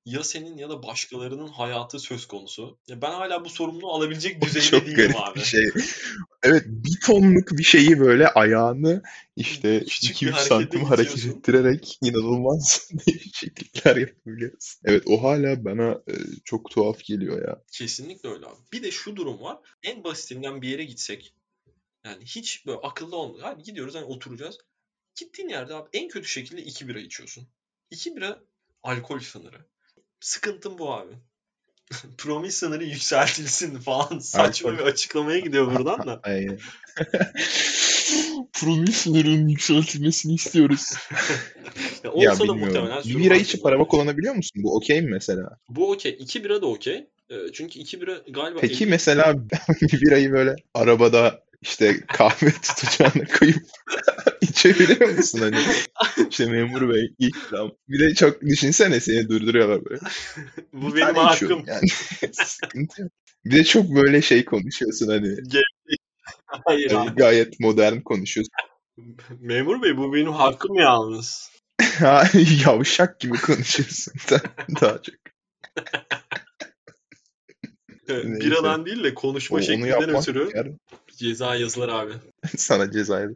ya senin ya da başkalarının hayatı söz konusu. Ya ben hala bu sorumluluğu alabilecek düzeyde Çok değilim garip abi. bir şey. Evet bir tonluk bir şeyi böyle ayağını işte Küçük bir 2-3 harekete santim hareket ettirerek inanılmaz değişiklikler yapabiliyorsun. Evet o hala bana e, çok tuhaf geliyor ya. Kesinlikle öyle abi. Bir de şu durum var. En basitinden bir yere gitsek yani hiç böyle akıllı olmuyor. Hadi gidiyoruz hani oturacağız. Gittiğin yerde abi en kötü şekilde iki bira içiyorsun. İki bira alkol sınırı. Sıkıntım bu abi. Promil sınırı yükseltilsin falan. Saçma Alkol. bir açıklamaya gidiyor buradan da. Promil sınırının yükseltilmesini istiyoruz. Ya Ya olsa da bilmiyorum. muhtemelen Bir bira içip araba kullanabiliyor musun? Bu okey mi mesela? Bu okey. İki bira da okey. Ee, çünkü iki bira galiba Peki 50 mesela bir birayı böyle arabada işte kahve tutacağına koyup içebiliyor musun hani? İşte memur bey ikram. Bir de çok düşünsene seni durduruyorlar böyle. bu Bir benim hakkım. yani. Sıkıntı yok. Bir de çok böyle şey konuşuyorsun hani. Hayır hani gayet modern konuşuyorsun. Memur bey bu benim hakkım yalnız. Yavşak gibi konuşuyorsun da- daha çok. Neyse. Biradan değil de konuşma O, şeklinden ötürü yer- ceza yazılır abi. sana ceza yaz-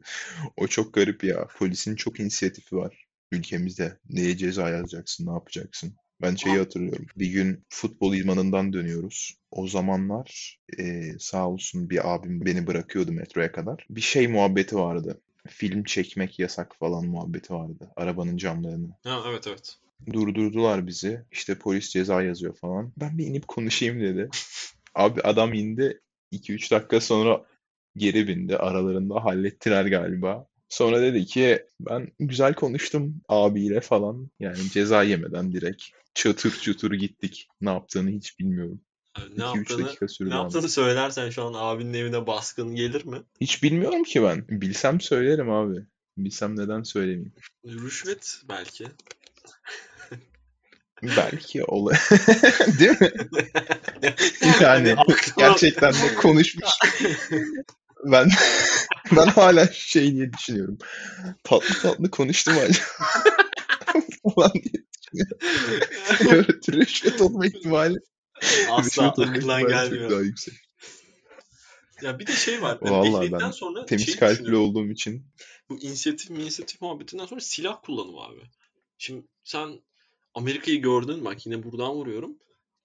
O çok garip ya. Polisin çok inisiyatifi var ülkemizde. Neye ceza yazacaksın, ne yapacaksın? Ben şeyi hatırlıyorum. Bir gün futbol idmanından dönüyoruz. O zamanlar eee, sağ olsun bir abim beni bırakıyordu metroya kadar. Bir şey muhabbeti vardı. Film çekmek yasak falan muhabbeti vardı. Arabanın camlarını. Ha evet evet. Durdurdular bizi. İşte polis ceza yazıyor falan. Ben bir inip konuşayım dedi. Abi adam indi. 2-3 dakika sonra geri bindi. Aralarında hallettiler galiba. Sonra dedi ki ben güzel konuştum abiyle falan. Yani ceza yemeden direkt çatır çutur gittik. Ne yaptığını hiç bilmiyorum. Ne 2-3 yaptığını dakika sürdü ne yaptığını söylersen şu an abinin evine baskın gelir mi? Hiç bilmiyorum ki ben. Bilsem söylerim abi. Bilsem neden söylemeyeyim. Rüşvet belki. Belki olur. Değil mi? Yani Hani gerçekten de konuşmuş. Ben ben hala şey diye düşünüyorum. Tatlı tatlı konuştum acaba falan diye düşünüyorum. Rüşvet olma ihtimali, Asla aklından çok gelmiyor. daha yüksek. Ya bir de şey var. Yani Vallahi ben sonra Temiz şey kalpli olduğum için Bu inisiyatif inisiyatif muhabbetinden sonra silah kullanımı abi. Şimdi sen Amerika'yı gördün bak yine buradan vuruyorum.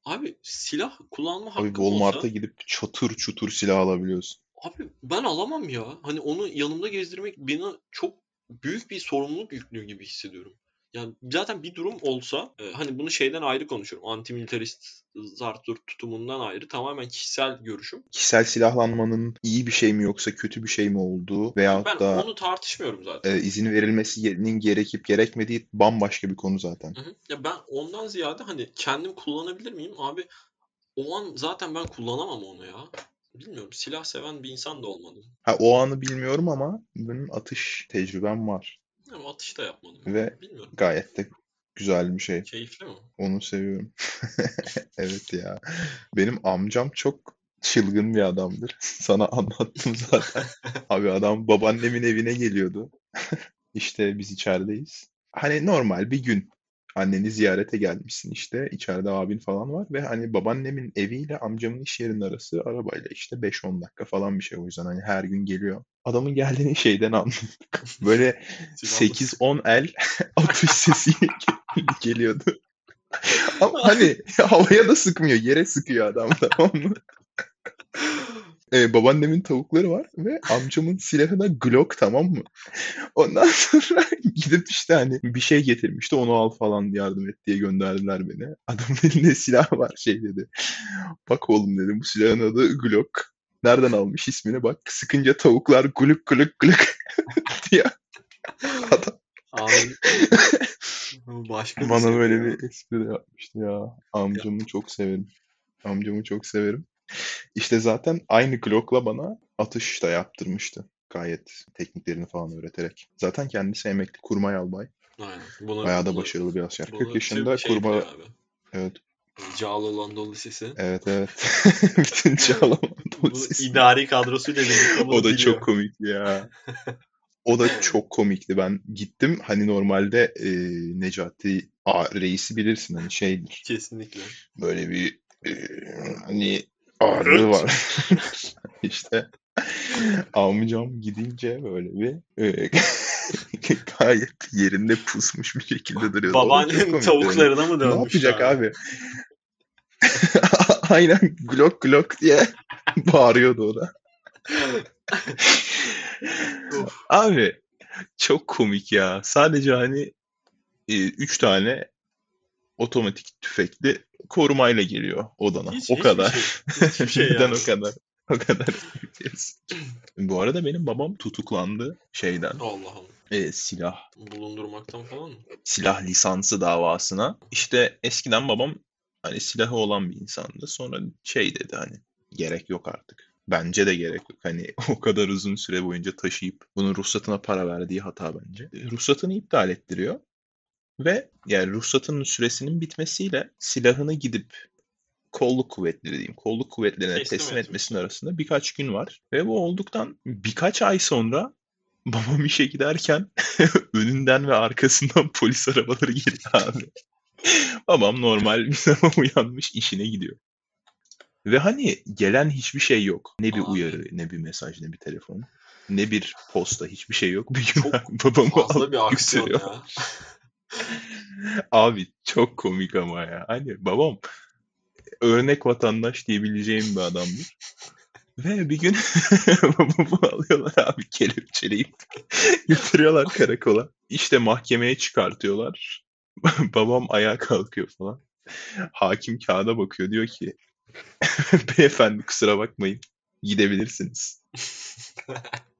Abi silah kullanma abi hakkım Walmart'a olsa gidip çatır çutur silah alabiliyorsun. Abi ben alamam ya. Hani onu yanımda gezdirmek bana çok büyük bir sorumluluk yüklüyor gibi hissediyorum. Yani zaten bir durum olsa e, hani bunu şeyden ayrı konuşuyorum. Antimilitarist Zartur tutumundan ayrı tamamen kişisel görüşüm. Kişisel silahlanmanın iyi bir şey mi yoksa kötü bir şey mi olduğu Ben da onu tartışmıyorum zaten. e, izin verilmesinin gerekip gerekmediği bambaşka bir konu zaten. Hı hı. Ya ben ondan ziyade hani kendim kullanabilir miyim? Abi o an zaten ben kullanamam onu ya. Bilmiyorum silah seven bir insan da olmadım. Ha, o anı bilmiyorum ama benim atış tecrübem var Ama atış da yapmadım. ve Bilmiyorum. gayet de güzel bir şey. Keyifli mi? Onu seviyorum. Evet ya. Benim amcam çok çılgın bir adamdır. Sana anlattım zaten. Abi adam babaannemin evine geliyordu. İşte biz içerideyiz. Hani normal bir gün. Anneni ziyarete gelmişsin işte. İçeride abin falan var ve hani babaannemin eviyle amcamın iş yerinin arası arabayla işte 5-10 dakika falan bir şey. O yüzden hani her gün geliyor. Adamın geldiğini şeyden anladık. Böyle Silahlı. 8-10 el atış sesi geliyordu. Ama hani havaya da sıkmıyor, yere sıkıyor adam tamam mı? Ee, babaannemin tavukları var ve amcamın silahı da Glock tamam mı? Ondan sonra gidip işte hani bir şey getirmişti onu al falan yardım et diye gönderdiler beni. Adamın elinde silah var şey dedi. Bak oğlum dedi bu silahın adı Glock. Nereden almış ismini bak. Sıkınca tavuklar guluk guluk guluk diye. Adam Abi başka bana seviye böyle ya. bir espri yapmıştı ya. Amcamı çok severim. Amcamı çok severim. İşte zaten aynı Glock'la bana atış da yaptırmıştı. Gayet tekniklerini falan öğreterek. Zaten kendisi emekli kurmay albay. Aynen. Bunu, Bayağı da başarılı bir asker. bunu 40 yaşında şey kurma... Evet. Cağaloğlu Anadolu Lisesi. Evet evet. Bütün Çağlaman Bu Lisesi. idari kadrosuyla birlikte O da biliyor. çok komikti ya. O da çok komikti. Ben gittim hani normalde e, Necati A, reisi bilirsin hani şeydir. Kesinlikle. Böyle bir e, hani ağırlığı var. işte amcam gidince böyle bir e, gayet yerinde pusmuş bir şekilde çok Babaannenin tavuklarına mı Ne dönmüş yapacak abi? Aynen Glock Glock diye bağırıyordu o da. Abi çok komik ya. Sadece hani e, üç tane otomatik tüfekli korumayla geliyor odana. Hiç, o hiçbir kadar. Şey, hiçbir şey yani. o kadar? O kadar. Bu arada benim babam tutuklandı şeyden. Allah Allah. e, silah Bulundurmaktan falan mı? silah lisansı davasına. İşte eskiden babam hani silahı olan bir insandı. Sonra şey dedi hani gerek yok artık. Bence de gerek yok. Hani o kadar uzun süre boyunca taşıyıp bunun ruhsatına para verdiği hata bence. E, Ruhsatını iptal ettiriyor. Ve yani ruhsatının süresinin bitmesiyle silahını gidip kolluk kuvvetleri diyeyim. Kolluk kuvvetlerine Teslim teslim etmesi. etmesinin arasında birkaç gün var. Ve bu olduktan birkaç ay sonra babam işe giderken önünden ve arkasından polis arabaları geliyor abi. Babam normal bir zaman uyanmış işine gidiyor. Ve hani gelen hiçbir şey yok. Ne bir Abi. uyarı, ne bir mesaj, ne bir telefon, ne bir posta, hiçbir şey yok. Bir gün Çok babamı Fazla bir aksiyon götürüyor. ya. Abi çok komik ama ya. Hani babam örnek vatandaş diyebileceğim bir adamdır. Ve bir gün babamı alıyorlar abi kelepçeleyip götürüyorlar karakola. İşte mahkemeye çıkartıyorlar. Babam ayağa kalkıyor falan. Hakim kağıda bakıyor diyor ki beyefendi kusura bakmayın gidebilirsiniz.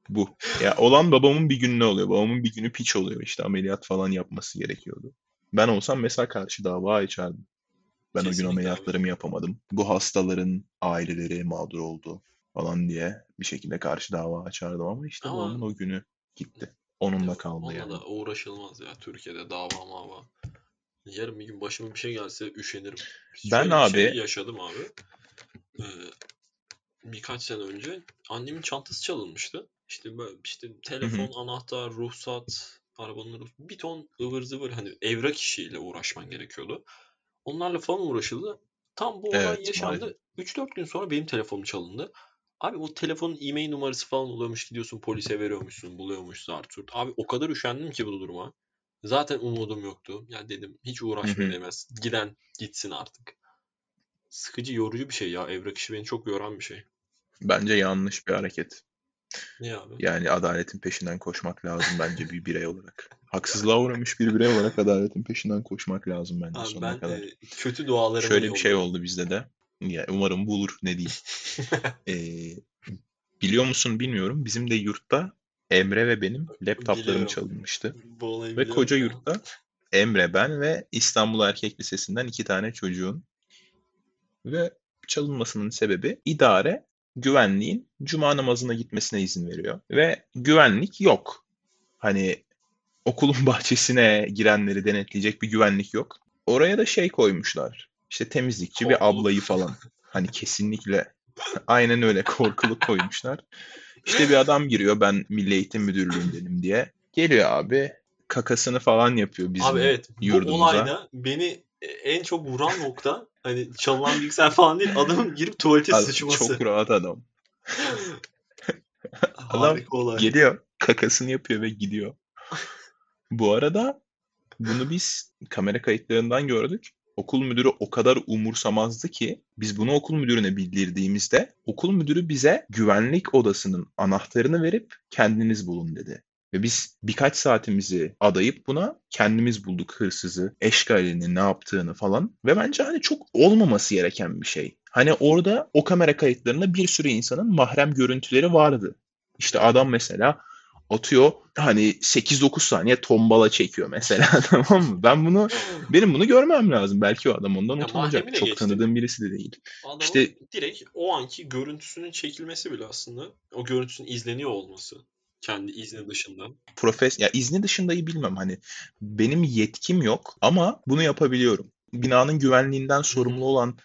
Bu. Ya olan babamın bir günü ne oluyor? Babamın bir günü piç oluyor işte ameliyat falan yapması gerekiyordu. Ben olsam mesela karşı dava açardım. Ben o gün Kesinlikle ameliyatlarımı yapamadım. Bu hastaların aileleri mağdur oldu falan diye bir şekilde karşı dava açardım ama işte Ama- babamın o günü gitti. Onunla Ya, kaldı yani. da uğraşılmaz ya Türkiye'de dava mava. Yarın bir gün başıma bir şey gelse üşenirim. Ben Şöyle bir şey abi- yaşadım abi. Ee, birkaç sene önce annemin çantası çalınmıştı. İşte böyle işte telefon, anahtar, ruhsat, arabanın ruhsat, bir ton ıvır zıvır hani evrak işiyle uğraşman gerekiyordu. Onlarla falan uğraşıldı. Tam bu olay Evet, yaşandı. maalesef. 3-4 gün sonra benim telefonum çalındı. Abi o telefonun e-mail numarası falan oluyormuş gidiyorsun polise veriyormuşsun buluyormuş zart zurt. Abi o kadar üşendim ki bu duruma. Zaten umudum yoktu. Ya dedim hiç Hı uğraşmaya hı. değmez. Giden gitsin artık. Sıkıcı yorucu bir şey ya. Evrak işi beni çok yoran bir şey. Bence yanlış bir hareket. Ne abi? Yani adaletin peşinden koşmak lazım bence bir birey olarak. Haksızlığa uğramış bir birey olarak adaletin peşinden koşmak lazım bence Abi sonuna ben kadar. e, kötü dualarımı Şöyle bir şey yolluyorum. oldu bizde de. Ya, umarım bulur ne diyeyim. Ee, biliyor musun bilmiyorum. Bizim de yurtta Emre ve benim laptoplarım Biliyorum. çalınmıştı. Ve koca ya. yurtta Emre, ben ve İstanbul Erkek Lisesi'nden iki tane çocuğun. Ve çalınmasının sebebi idare güvenliğin cuma namazına gitmesine izin veriyor. Ve güvenlik yok. Hani okulun bahçesine girenleri denetleyecek bir güvenlik yok. Oraya da şey koymuşlar. İşte temizlikçi bir ablayı falan. Hani kesinlikle aynen öyle korkuluk koymuşlar. İşte bir adam giriyor ben Milli Eğitim Müdürlüğündenim diye. Geliyor abi kakasını falan yapıyor bizim Abi evet bu yurdumuza. olayda beni en çok vuran nokta hani çalınan bilgisayar falan değil adamın girip tuvalete Adam sıçması. Çok rahat adam. Harika olay. Geliyor kakasını yapıyor ve gidiyor. Bu arada bunu biz kamera kayıtlarından gördük. okul müdürü o kadar umursamazdı ki biz bunu okul müdürüne bildirdiğimizde okul müdürü bize güvenlik odasının anahtarını verip kendiniz bulun dedi. Ve biz birkaç saatimizi adayıp buna kendimiz bulduk hırsızı, eşkalini, ne yaptığını falan. Ve bence hani çok olmaması gereken bir şey. Hani orada o kamera kayıtlarında bir sürü insanın mahrem görüntüleri vardı. İşte adam mesela atıyor hani 8-9 saniye tombala çekiyor mesela tamam mı? Ben bunu benim bunu görmem lazım. Belki o adam ondan Ya utanacak. Çok geçtim. tanıdığım birisi de değil. Adamın İşte- direkt o anki görüntüsünün çekilmesi bile aslında o görüntüsünün izleniyor olması. Kendi izni dışında. Profes ya izni dışındayı bilmem hani benim yetkim yok ama bunu yapabiliyorum. Binanın güvenliğinden sorumlu olan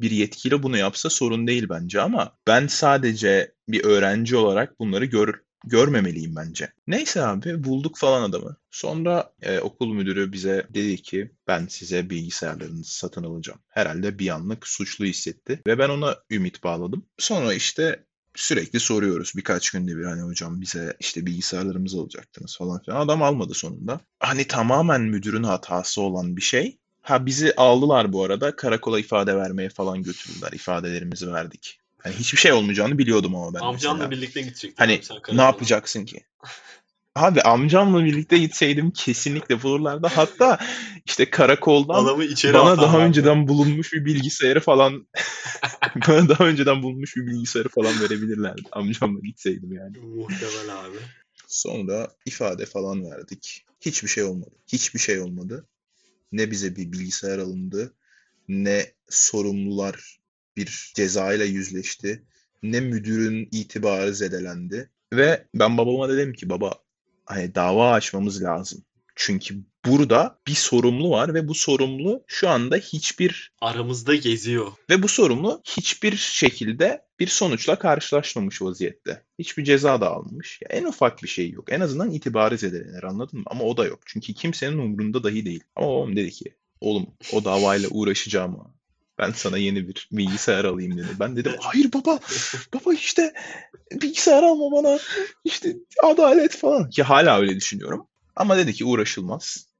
bir yetkili bunu yapsa sorun değil bence ama ben sadece bir öğrenci olarak bunları gör görmemeliyim bence. Neyse abi bulduk falan adamı. Sonra e, okul müdürü bize dedi ki ben size bilgisayarlarınızı satın alacağım. Herhalde bir anlık suçlu hissetti ve ben ona ümit bağladım. Sonra işte sürekli soruyoruz birkaç günde bir hani hocam bize işte bilgisayarlarımızı alacaktınız falan filan. Adam almadı sonunda. Hani tamamen müdürün hatası olan bir şey. Ha bizi aldılar bu arada. Karakola ifade vermeye falan götürdüler. İfadelerimizi verdik. Hani hiçbir şey olmayacağını biliyordum ama ben Amcanla mesela. birlikte gidecektin. Hani ne yapacaksın ki? Abi amcamla birlikte gitseydim kesinlikle bulurlardı. Hatta işte karakoldan Adamı içeri bana daha önceden bulunmuş bir bilgisayarı falan bana daha önceden bulunmuş bir bilgisayarı falan verebilirlerdi. Amcamla gitseydim yani. Muhtemel abi. Sonra ifade falan verdik. Hiçbir şey olmadı. Hiçbir şey olmadı. Ne bize bir bilgisayar alındı, ne sorumlular bir ceza ile yüzleşti, ne müdürün itibarı zedelendi. Ve ben babama dedim ki baba hani dava açmamız lazım. Çünkü burada bir sorumlu var ve bu sorumlu şu anda hiçbir Aramızda geziyor. ve bu sorumlu hiçbir şekilde bir sonuçla karşılaşmamış vaziyette. Hiçbir ceza da almamış. Ya en ufak bir şey yok. En azından itibarı zedelenir anladın mı? Ama o da yok. Çünkü kimsenin umurunda dahi değil. Ama babam dedi ki oğlum o davayla uğraşacağım. Ben sana yeni bir bilgisayar alayım dedi. Ben dedim hayır baba. Baba işte bilgisayar alma bana. İşte adalet falan. Ki hala öyle düşünüyorum. Ama dedi ki uğraşılmaz.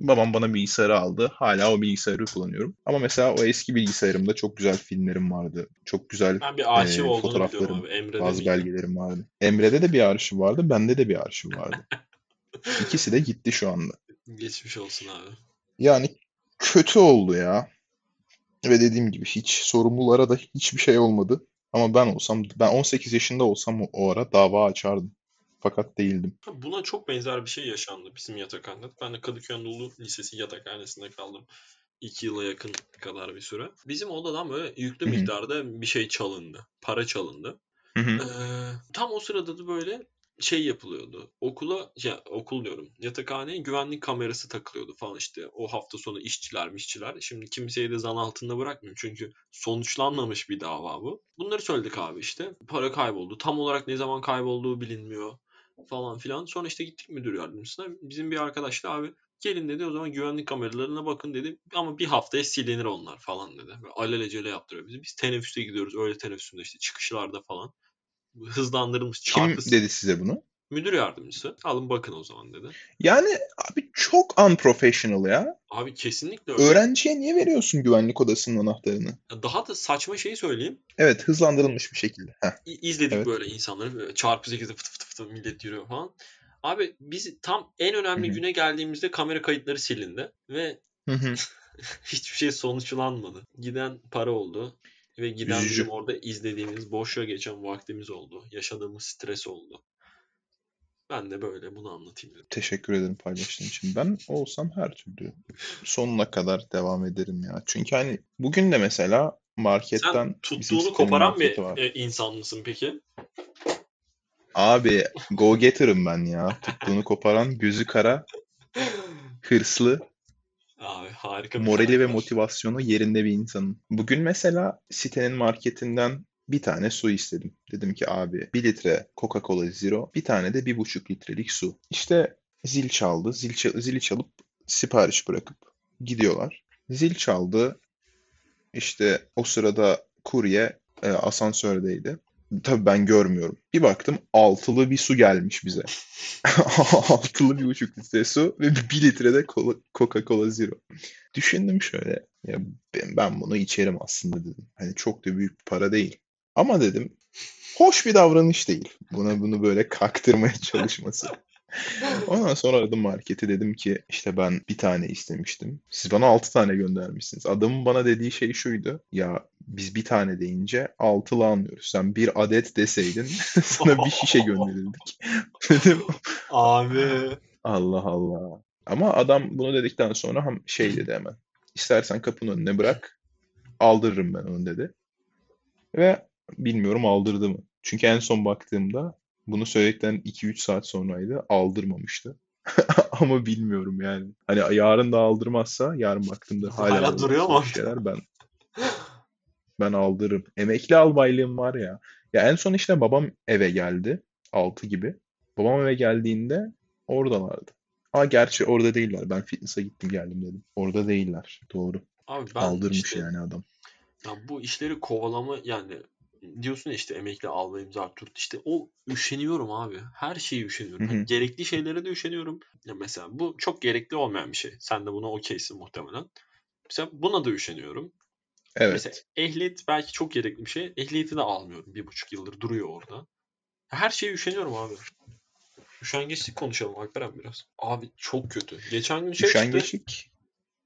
Babam bana bilgisayarı aldı. Hala o bilgisayarı kullanıyorum. Ama mesela o eski bilgisayarımda çok güzel filmlerim vardı. Çok güzel Ben bir arşiv olduğunu fotoğraflarım, abi. Emre'de bazı miydi? belgelerim vardı. Emre'de de bir arşiv vardı. Bende de bir arşiv vardı. İkisi de gitti şu anda. Geçmiş olsun abi. Yani kötü oldu ya. Ve dediğim gibi hiç sorumlulara da hiçbir şey olmadı. Ama ben olsam, ben 18 yaşında olsam o- o ara dava açardım. Fakat değildim. Buna çok benzer bir şey yaşandı bizim yatakhanede. Ben de Kadıköy Anadolu Lisesi yatakhanesinde kaldım. İki yıla yakın kadar bir süre. Bizim odadan böyle yüklü Hı hı. miktarda bir şey çalındı. Para çalındı. Hı hı. Ee, tam o sırada da böyle şey yapılıyordu. Okula, ya okul diyorum. Yatakhaneye güvenlik kamerası takılıyordu falan işte. O hafta sonu işçiler işçiler. Şimdi kimseyi de zan altında bırakmıyorum. Çünkü sonuçlanmamış bir dava bu. Bunları söyledik abi işte. Para kayboldu. Tam olarak ne zaman kaybolduğu bilinmiyor falan filan. Sonra işte gittik müdür yardımcısına. Bizim bir arkadaş da abi gelin dedi o zaman güvenlik kameralarına bakın dedi. Ama bir haftaya silinir onlar falan dedi. Böyle alelacele yaptırıyor bizi. Biz teneffüste gidiyoruz. Öyle teneffüsünde işte çıkışlarda falan. Hızlandırılmış Kim çarpı. dedi size bunu? Müdür yardımcısı. Alın bakın o zaman dedi. Yani abi çok unprofessional ya. Abi kesinlikle öyle. Öğrenciye niye veriyorsun güvenlik odasının anahtarını? Daha da saçma şeyi söyleyeyim. Evet hızlandırılmış bir şekilde. Heh. İ- İzledik Evet. böyle insanları. Böyle çarpı 8'de fıtı fıtı fıtı millet yürüyor falan. Abi biz tam en önemli Hı hı. güne geldiğimizde kamera kayıtları silindi. Ve hiçbir şey sonuçlanmadı. Giden para oldu. Ve giden Üzücü. bizim orada izlediğimiz, boşa geçen vaktimiz oldu. Yaşadığımız stres oldu. Ben de böyle bunu anlatayım dedim. Teşekkür ederim paylaştığın için. Ben olsam her türlü sonuna kadar devam ederim ya. Çünkü hani bugün de mesela marketten Sen tuttuğunu koparan bir var. e, insan mısın peki? Abi go getter'ım ben ya. Tuttuğunu koparan, gözü kara, hırslı, Abi harika morali ve karakter. motivasyonu yerinde bir insanım. Bugün mesela sitenin marketinden bir tane su istedim. Dedim ki abi bir litre Coca-Cola Zero, bir tane de bir buçuk litrelik su. İşte zil çaldı. Zil, çal- zili çalıp sipariş bırakıp gidiyorlar. Zil çaldı. İşte o sırada kurye e, asansördeydi. Tabii ben görmüyorum. Bir baktım altılı bir su gelmiş bize. altılı bir buçuk litre su ve bir litre de Coca-Cola Zero. Düşündüm şöyle. Ya ben, ben bunu içerim aslında dedim. Hani çok da büyük bir para değil. Ama dedim hoş bir davranış değil. Buna bunu böyle kaktırmaya çalışması. Ondan sonra aradım marketi dedim ki işte ben bir tane istemiştim. Siz bana altı tane göndermişsiniz. Adamın bana dediği şey şuydu. Ya biz bir tane deyince altılı anlıyoruz. Sen bir adet deseydin sana bir şişe gönderirdik. dedim Abi. Allah Allah. Ama adam bunu dedikten sonra ham- şey dedi hemen. İstersen kapının önüne bırak. Aldırırım ben onu dedi. Ve bilmiyorum aldırdı mı. Çünkü en son baktığımda bunu söyledikten 2-3 saat sonraydı. Aldırmamıştı. Ama bilmiyorum yani. Hani yarın da aldırmazsa yarın baktığımda hala, Hala duruyor mu? şeyler ben ben aldırırım. Emekli albaylığım var ya. Ya en son işte babam eve geldi. 6 gibi. Babam eve geldiğinde oradalardı. Aa gerçi orada değiller. Ben fitness'a gittim geldim dedim. Orada değiller. Doğru. Abi ben Aldırmış işte yani adam. ya bu işleri kovalama yani diyorsun ya işte emekli almayayım zart turt işte o üşeniyorum abi. Her şeyi üşeniyorum. Yani gerekli şeylere de üşeniyorum. Ya mesela bu çok gerekli olmayan bir şey. Sen de buna okeysin muhtemelen. Mesela buna da üşeniyorum. Mesela Evet. ehliyet belki çok gerekli bir şey. Ehliyeti de almıyorum. Bir buçuk yıldır duruyor orada. Her şeye üşeniyorum abi. Üşengeçlik konuşalım Alperen biraz. Abi çok kötü. Geçen gün şey Üşengeçlik.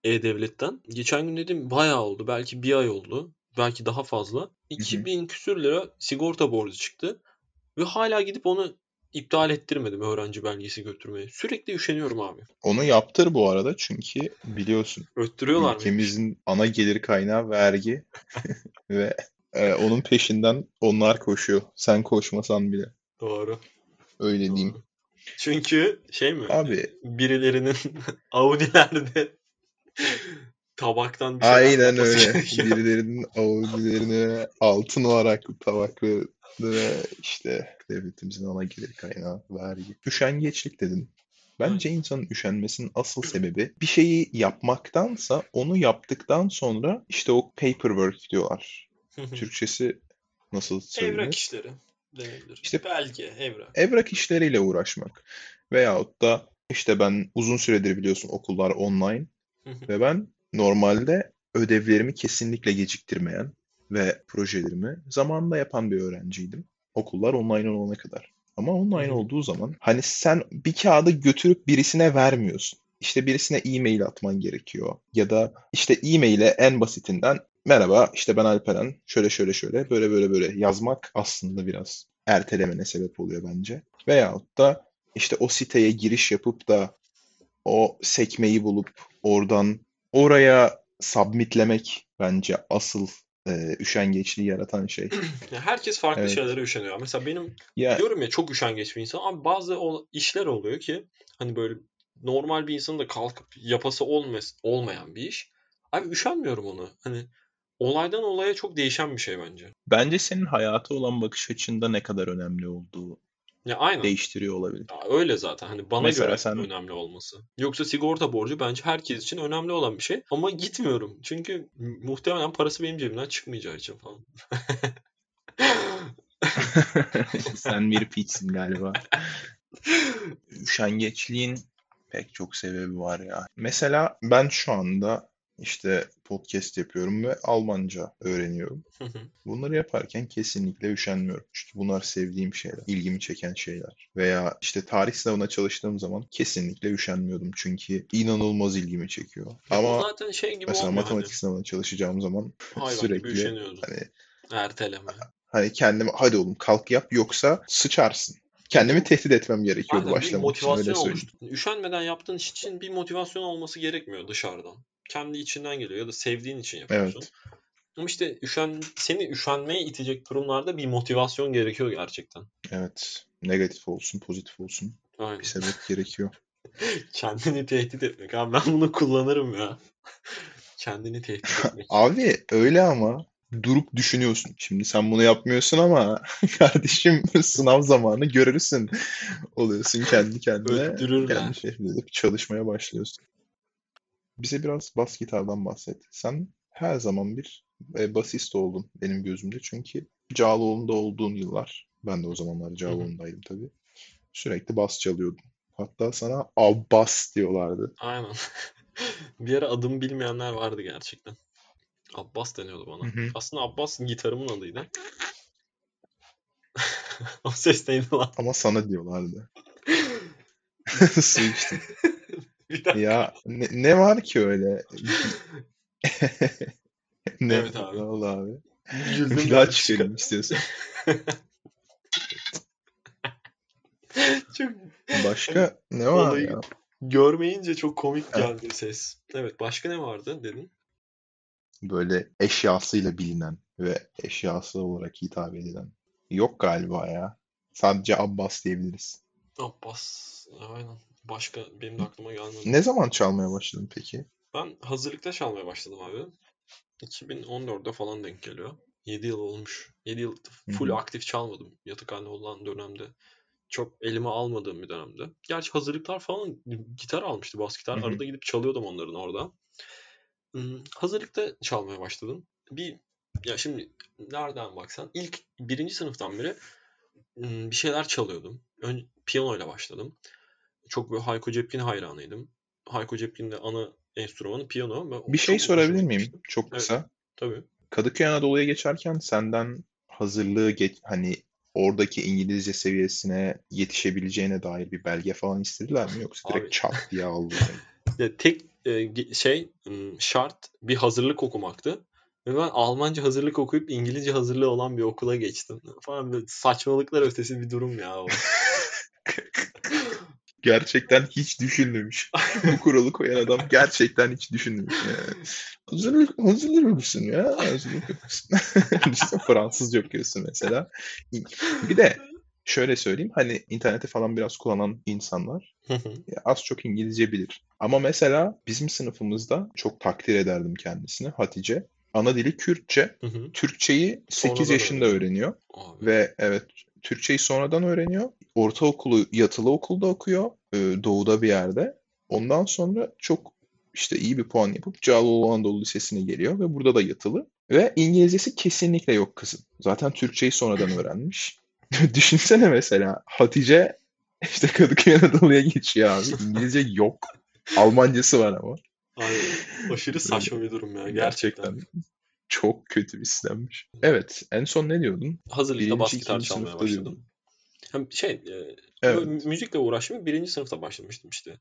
E-Devlet'ten. Geçen gün dedim bayağı oldu. Belki bir ay oldu. Belki daha fazla. 2000 küsür lira sigorta borcu çıktı. Ve hala gidip onu iptal ettirmedim öğrenci belgesi götürmeye. Sürekli üşeniyorum abi. Onu yaptır bu arada çünkü biliyorsun Öttürüyorlar mı? ülkemizin ana gelir kaynağı vergi ve e, onun peşinden onlar koşuyor. Sen koşmasan bile. Doğru. Öyle diyeyim. Doğru. Çünkü şey mi? Abi Birilerinin Audi'lerde tabaktan bir şeyler aynen öyle. Birilerinin avucularını altın varaklı tabaklı ve işte devletimizin ana gelir kaynağı vergi. Üşengeçlik dedin. Bence insanın üşenmesinin asıl sebebi bir şeyi yapmaktansa onu yaptıktan sonra işte o paperwork diyorlar. Türkçesi nasıl Evrak söylenir? işleri denebilir. İşte- Belge, evrak. Evrak işleriyle uğraşmak. Veyahut da işte ben uzun süredir biliyorsun okullar online ve ben normalde ödevlerimi kesinlikle geciktirmeyen ve projelerimi zamanında yapan bir öğrenciydim. Okullar online olana kadar. Ama online olduğu zaman hani sen bir kağıdı götürüp birisine vermiyorsun. İşte birisine e-mail atman gerekiyor. Ya da işte e-maile en basitinden merhaba işte ben Alperen şöyle şöyle şöyle böyle böyle böyle yazmak aslında biraz ertelemene sebep oluyor bence. Veyahut da işte o siteye giriş yapıp da o sekmeyi bulup oradan oraya submitlemek bence asıl e, üşengeçliği yaratan şey. Ya herkes farklı Evet. şeylere üşeniyor. Mesela benim Ya diyorum ya çok üşengeç bir insan. Abi bazı o işler oluyor ki hani böyle normal bir insanın da kalkıp yapası olmaz, olmayan bir iş. Abi üşenmiyorum onu. Hani olaydan olaya çok değişen bir şey bence. bence senin hayata olan bakış açında ne kadar önemli olduğu Ya aynen. değiştiriyor olabilir. Ya öyle zaten. Hani bana Mesela göre sen- önemli olması. Yoksa sigorta borcu bence herkes için önemli olan bir şey. Ama gitmiyorum. Çünkü mu- muhtemelen parası benim cebimden çıkmayacağı için falan. Sen bir piçsin galiba. Üşengeçliğin pek çok sebebi var ya. Mesela ben şu anda işte podcast yapıyorum ve Almanca öğreniyorum. Bunları yaparken kesinlikle üşenmiyorum. Çünkü bunlar sevdiğim şeyler, ilgimi çeken şeyler. Veya işte tarih sınavına çalıştığım zaman kesinlikle üşenmiyordum. Çünkü inanılmaz ilgimi çekiyor. Bu Ama zaten şey gibi mesela matematik sınavına çalışacağım zaman hani hayvan sürekli hani Erteleme. hani kendime hadi oğlum kalk yap yoksa sıçarsın. Kendimi tehdit etmem gerekiyordu Aynen bir başlamak için öyle söyleyeyim. Üşenmeden yaptığın iş için bir motivasyon olması gerekmiyor dışarıdan. Kendi içinden geliyor ya da sevdiğin için yapıyorsun. Evet. Ama işte üşen, seni üşenmeye itecek durumlarda bir motivasyon gerekiyor gerçekten. Evet. Negatif olsun, pozitif olsun. Aynen. Bir sebep gerekiyor. Kendini tehdit etmek. Abi ben bunu kullanırım ya. Kendini tehdit etmek. Abi öyle ama durup düşünüyorsun. Şimdi sen bunu yapmıyorsun ama kardeşim sınav zamanı görürsün. Oluyorsun kendi kendine. Öttürürler. Kendi çalışmaya başlıyorsun. Bize biraz bas gitardan bahset. Sen her zaman bir e, basist oldun benim gözümde. Çünkü Cağaloğlu'nda olduğun yıllar, ben de o zamanlar Cağaloğlu'ndaydım tabii. Sürekli bas çalıyordun. Hatta sana Abbas diyorlardı. Aynen. bir ara adımı bilmeyenler vardı gerçekten. Abbas deniyordu bana. Hı hı. Aslında Abbas gitarımın adıydı. o ses neydi lan? Ama sana diyorlardı. Su içtim. Bir dakika. Ya ne, ne var ki öyle? ne, Evet abi. ne oldu abi? Güldüm Bir daha çıkarayım istiyorsan. Çok Başka ne var Olayı- ya? görmeyince çok komik Evet. geldi ses. Evet başka ne vardı dedin? Böyle eşyasıyla bilinen ve eşyası olarak hitap edilen. Yok galiba ya. Sadece Abbas diyebiliriz. Abbas. Aynen. Başka benim de aklıma gelmedi. Ne zaman çalmaya başladın peki? Ben hazırlıkta çalmaya başladım abi. 2014'de falan denk geliyor. 7 yıl olmuş. 7 yıl full Hı hı. aktif çalmadım. Yatıkhane olan dönemde. Çok elime almadığım bir dönemde. Gerçi hazırlıklar falan gitar almıştı. Bas gitar. Hı hı. Arada gidip çalıyordum onların orada. Hmm, Hazırlıkta çalmaya başladım. Bir ya şimdi nereden baksan ilk birinci sınıftan beri hmm, bir şeyler çalıyordum. Ön, piyanoyla başladım. Çok böyle Hayko Cepkin hayranıydım. Hayko Cepkin'in de ana enstrümanı piyano. ve Bir şey sorabilir miyim? Çok Evet. kısa. Tabii. Kadıköy Anadolu'ya geçerken senden hazırlığı geç, hani oradaki İngilizce seviyesine yetişebileceğine dair bir belge falan istediler mi? Yoksa direkt Abi- çat diye aldılar. Ya tek e, şey şart bir hazırlık okumaktı. Ve ben Almanca hazırlık okuyup İngilizce hazırlığı olan bir okula geçtim. Falan böyle saçmalıklar ötesi bir durum ya o. Gerçekten hiç düşünmemiş. Bu kuralı koyan adam gerçekten hiç düşünmemiş. Yani. Hazırlık, hazırlık okuyorsun ya. Hazırlık okuyorsun. Düşünsene Fransızca okuyorsun mesela. Bir de şöyle söyleyeyim. Hani interneti falan biraz kullanan insanlar az çok İngilizce bilir. Ama mesela bizim sınıfımızda çok takdir ederdim kendisini Hatice. Ana dili Kürtçe. Hı hı. Türkçeyi 8 Sonradan yaşında öğreniyor. öğreniyor. Abi. Ve evet Türkçeyi sonradan öğreniyor. Ortaokulu yatılı okulda okuyor. e, Doğuda bir yerde. Ondan sonra çok işte iyi bir puan yapıp Cağaloğlu Anadolu Lisesi'ne geliyor ve burada da yatılı. Ve İngilizcesi kesinlikle yok kızın. Zaten Türkçeyi sonradan öğrenmiş. Düşünsene mesela Hatice işte Kadıköy Anadolu'ya geçiyor abi. İngilizce yok. Almancası var ama. Abi, aşırı saçma bir durum ya gerçekten. Çok kötü bir sistemmiş. Evet, en son ne diyordun? Hazırlıkta Birinci, bas gitar çalmaya başladım. Hem şey e, Evet. müzikle uğraşmaya birinci sınıfta başlamıştım işte.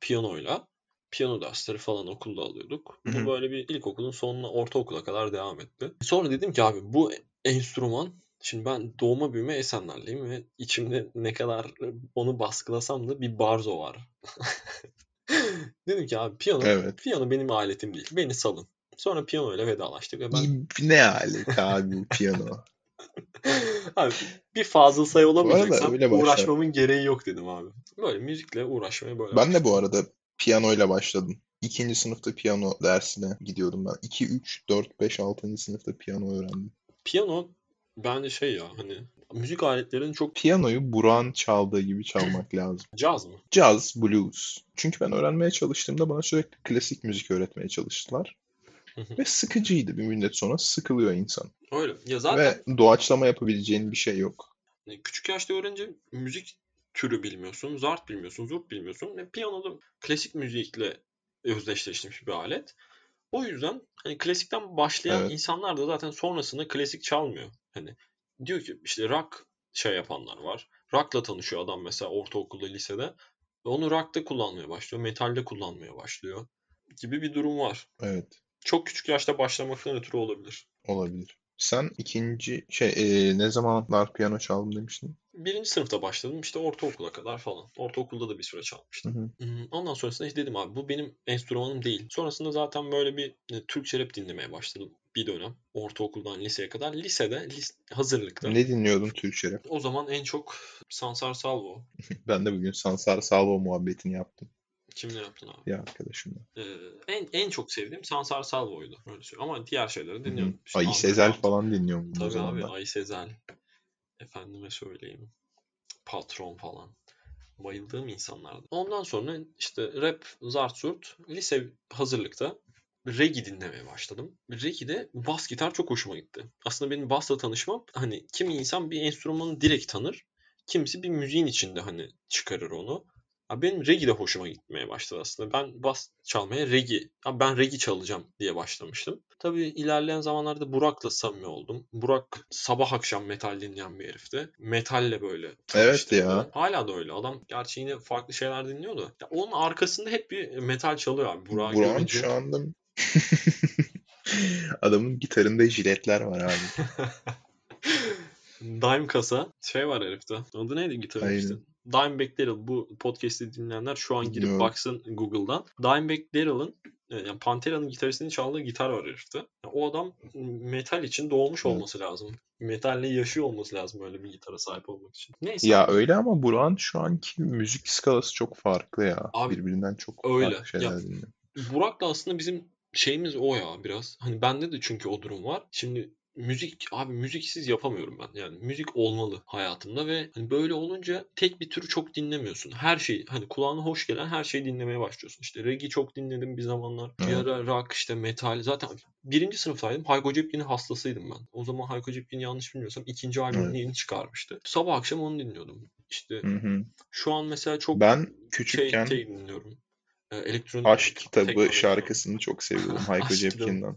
Piyanoyla. Piyano dersleri falan okulda alıyorduk. Bu hı. böyle bir ilkokulun sonuna ortaokula kadar devam etti. Sonra dedim ki abi bu enstrüman Şimdi ben doğma büyüme Esenlerliyim ve içimde ne kadar onu baskılasam da bir barzo var. Dedim ki abi piyano, Evet. piyano benim aletim değil. Beni salın. Sonra piyano ile vedalaştık ve ben Ne alaka abi piyano? abi bir fazıl sayı olamayacaksam uğraşmamın gereği yok dedim abi. Böyle müzikle uğraşmaya böyle Ben de bu başladım. arada piyanoyla başladım. İkinci sınıfta piyano dersine gidiyordum ben. 2, 3, 4, 5, 6. sınıfta piyano öğrendim. Piyano bence şey ya hani müzik aletlerinin çok Piyanoyu Burak'ın çaldığı gibi çalmak lazım. caz mı? Caz, blues. Çünkü ben öğrenmeye çalıştığımda bana sürekli klasik müzik öğretmeye çalıştılar. Ve sıkıcıydı. Bir müddet sonra sıkılıyor insan. Öyle. Ya zaten Ve doğaçlama yapabileceğin bir şey yok. Hani küçük yaşta öğrenince müzik türü bilmiyorsun, zart bilmiyorsun, zurt bilmiyorsun. Ve piyanoda klasik müzikle özdeşleşmiş bir alet. O yüzden hani klasikten başlayan Evet. insanlar da zaten sonrasında klasik çalmıyor. Hani diyor ki işte rock şey yapanlar var. Rock'la tanışıyor adam mesela ortaokulda, lisede. Ve onu rock'ta kullanmaya başlıyor, metalde kullanmaya başlıyor gibi bir durum var. Evet. Çok küçük yaşta başlamaktan ötürü olabilir. Olabilir. Sen ikinci şey e, ne zamanlar piyano çaldım demiştin? Birinci sınıfta başladım işte ortaokula kadar falan. Ortaokulda da bir süre çalmıştım. Hı hı. Hmm, Ondan sonrasında işte dedim abi bu benim enstrümanım değil. Sonrasında zaten böyle bir e, Türkçe rap dinlemeye başladım bir dönem. Ortaokuldan liseye kadar. Lisede, lis- hazırlıkta. Ne dinliyordun Türkçe rap? O zaman en çok Sansar Salvo. Ben de bugün Sansar Salvo muhabbetini yaptım Kimle yaptın abi? bir arkadaşımla. Ee, en en çok sevdiğim Sansar Salvo'ydu. Öyle söyleyeyim. Ama diğer şeyleri dinliyorum. İşte Ahmet Sezel falan dinliyor muydun o Tabii abi? Ay Sezel. Efendime söyleyeyim. Patron falan. Bayıldığım insanlardı. Ondan sonra işte rap, zart surt, lise hazırlıkta reggae dinlemeye başladım. Reggie'de bas gitar çok hoşuma gitti. Aslında benim basla tanışmam hani kimi insan bir enstrümanı direkt tanır. Kimisi bir müziğin içinde hani çıkarır onu. Ya benim reggae de hoşuma gitmeye başladı aslında. Ben bas çalmaya reggae, ya ben reggae çalacağım diye başlamıştım. Tabii ilerleyen zamanlarda Burak'la samimi oldum. Burak sabah akşam metal dinleyen bir herifti. Metalle böyle Evet ya. Hala da öyle. Adam gerçi yine farklı şeyler dinliyordu. Ya onun arkasında hep bir metal çalıyor abi. Burak'ı Burak'ın şu anda adamın gitarında jiletler var abi. Dime kasa şey var herifte. Adı neydi gitarın işte? Dimebag Daryl. Bu podcast'i dinleyenler şu an girip Yok. baksın Google'dan. Dimebag Daryl'ın e, yani Pantera'nın gitaristinin çaldığı gitar var herifte. Yani o adam metal için doğmuş Evet. olması lazım. Metalle yaşıyor olması lazım öyle bir gitara sahip olmak için. Neyse. Ya öyle ama Burak'ın şu anki müzik skalası çok farklı ya. Abi, Birbirinden çok öyle. farklı şeyler Ya, dinliyor. Burak da aslında bizim şeyimiz o ya biraz. Hani bende de çünkü o durum var. Şimdi müzik abi müziksiz yapamıyorum ben. Yani müzik olmalı hayatımda ve hani böyle olunca tek bir türü çok dinlemiyorsun. Her şeyi hani kulağına hoş gelen her şeyi dinlemeye başlıyorsun. İşte reggae çok dinledim bir zamanlar. Bir ara rock işte metal. Zaten birinci sınıftaydım. Hayko Cepkin'in hastasıydım ben. O zaman Hayko Cepkin yanlış bilmiyorsam ikinci albümünü yeni çıkarmıştı. Sabah akşam onu dinliyordum. İşte şu an mesela çok Ben şey, küçükken şey dinliyorum. Ee, elektronik Aşk kitabı şarkısını çok seviyordum Hayko. Cepkin'den.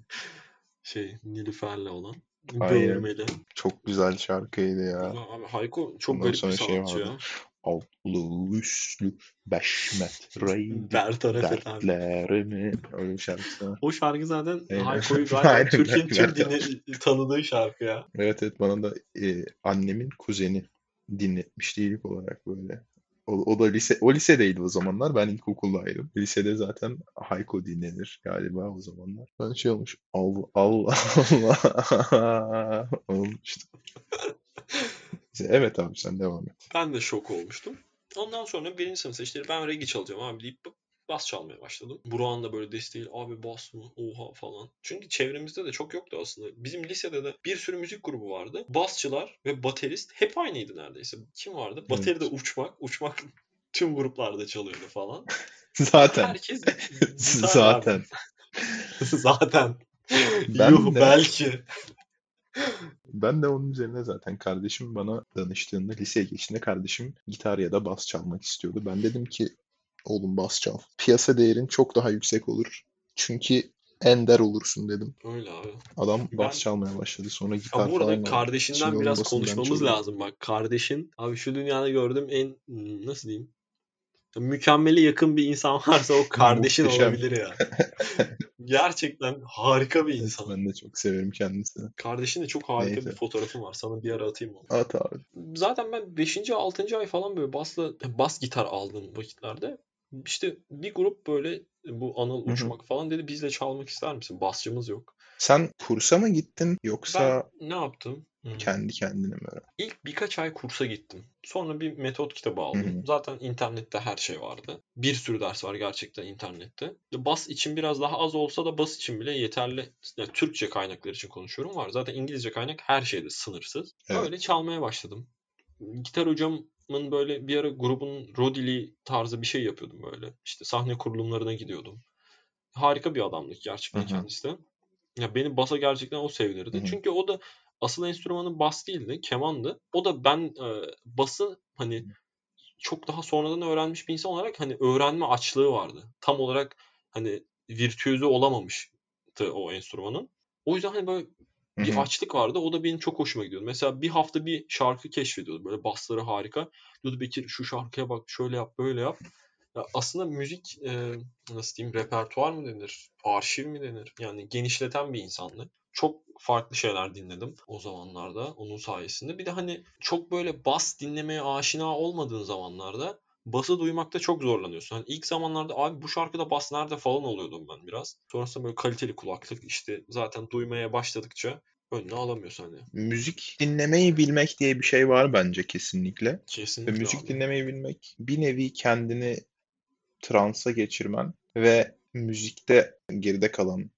şey Nilüfer'le olan. Böğürmeli. Çok güzel şarkıydı ya. Ama Abi Hayko çok Ondan garip bir şey sanatçı vardı. ya. Altlı üstlü beş abi. dertlerimi. Öyle şarkısı. O şarkı zaten. Hayko'yu Aynen, Türkiye'nin tüm dinle, tanıdığı şarkı ya. Evet evet bana da e, annemin kuzeni dinletmişti ilk olarak böyle. O, o da lise, o lisedeydi o zamanlar. Ben ilkokuldaydım. Lisede zaten Hayko dinlenir galiba o zamanlar. Ben şey olmuş. Allah Allah Allah olmuştu. Evet abi sen devam et. Ben de şok olmuştum. Ondan sonra birinci sınıfta işte ben reggae çalacağım abi deyip bas çalmaya başladım. Burak'ın da böyle desteği abi bas mı oha falan. Çünkü çevremizde de çok yoktu aslında. Bizim lisede de bir sürü müzik grubu vardı. Basçılar ve baterist hep aynıydı neredeyse. Kim vardı? Bateride uçmak. Uçmak tüm gruplarda çalıyordu falan. Zaten. Herkes Zaten. Zaten. Ben Yuh de- belki. Ben de onun üzerine zaten kardeşim bana danıştığında liseye geçtiğinde kardeşim gitar ya da bas çalmak istiyordu. Ben dedim ki oğlum bas çal. Piyasa değerin çok daha yüksek olur. Çünkü ender olursun dedim. Öyle abi. Adam bas Ben- çalmaya başladı. Sonra gitar Ama burada falan aldı. kardeşinden onun biraz konuşmamız çalıyorum. lazım bak. Kardeşin abi şu dünyada gördüğüm en nasıl diyeyim? Mükemmele yakın bir insan varsa o kardeşin olabilir ya. Gerçekten harika bir insan. Ben de çok severim kendisini. Kardeşin de çok harika Neyse. bir fotoğrafım var. Sana bir ara atayım onu. At abi. Zaten ben 5. 6. ay falan böyle basla bas gitar aldığım vakitlerde işte bir grup böyle bu Anıl hı. uçmak falan dedi bizle çalmak ister misin? Basçımız yok. Sen kursa mı gittin yoksa Ben ne yaptım? Hmm. kendi kendine mi öğrendin? İlk birkaç ay kursa gittim. Sonra bir metot kitabı aldım. Hı hı. Zaten internette her şey vardı. Bir sürü ders var gerçekten internette. Bas için biraz daha az olsa da bas için bile yeterli. Yani Türkçe kaynaklar için konuşuyorum var. Zaten İngilizce kaynak her şeyde sınırsız. Evet. Öyle çalmaya başladım. Gitar hocamın böyle bir ara grubun Rodili tarzı bir şey yapıyordum böyle. İşte sahne kurulumlarına gidiyordum. Harika bir adamdı gerçekten Hı hı. kendisi de. Ya beni basa gerçekten o sevdirdi. Hı hı. Çünkü o da asıl enstrümanı bas değildi, kemandı. O da ben e, bası hani çok daha sonradan öğrenmiş bir insan olarak hani öğrenme açlığı vardı. Tam olarak hani virtüözü olamamıştı o enstrümanın. O yüzden hani böyle bir açlık vardı. O da benim çok hoşuma gidiyordu. Mesela bir hafta bir şarkı keşfediyordu. Böyle basları harika. Diyordu Bekir şu şarkıya bak şöyle yap böyle yap. Ya aslında müzik e, nasıl diyeyim repertuar mı denir? Arşiv mi denir? Yani genişleten bir insandı. Çok farklı şeyler dinledim o zamanlarda onun sayesinde. Bir de hani çok böyle bas dinlemeye aşina olmadığın zamanlarda bası duymakta çok zorlanıyorsun. Hani ilk zamanlarda abi bu şarkıda bas nerede falan oluyordum ben biraz. Sonrasında böyle kaliteli kulaklık işte zaten duymaya başladıkça önüne alamıyorsun hani. Müzik dinlemeyi bilmek diye bir şey var bence kesinlikle. Ve Kesinlikle müzik abi. dinlemeyi bilmek bir nevi kendini transa geçirmen ve müzikte geride kalan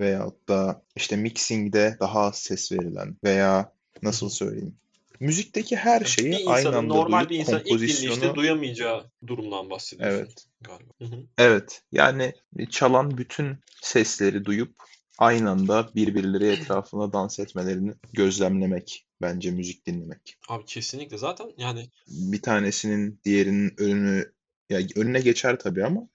veyahut da işte mixingde daha az ses verilen veya nasıl söyleyeyim müzikteki her şeyi bir aynı anda normal duyup bir insan ilk dinleyişte kompozisyonu duyamayacağı durumdan bahsediyorsun evet galiba. Hı hı. evet yani çalan bütün sesleri duyup aynı anda birbirleri etrafında dans etmelerini gözlemlemek bence müzik dinlemek. Abi kesinlikle zaten yani Bir tanesinin diğerinin önünü Ya önüne geçer tabii ama.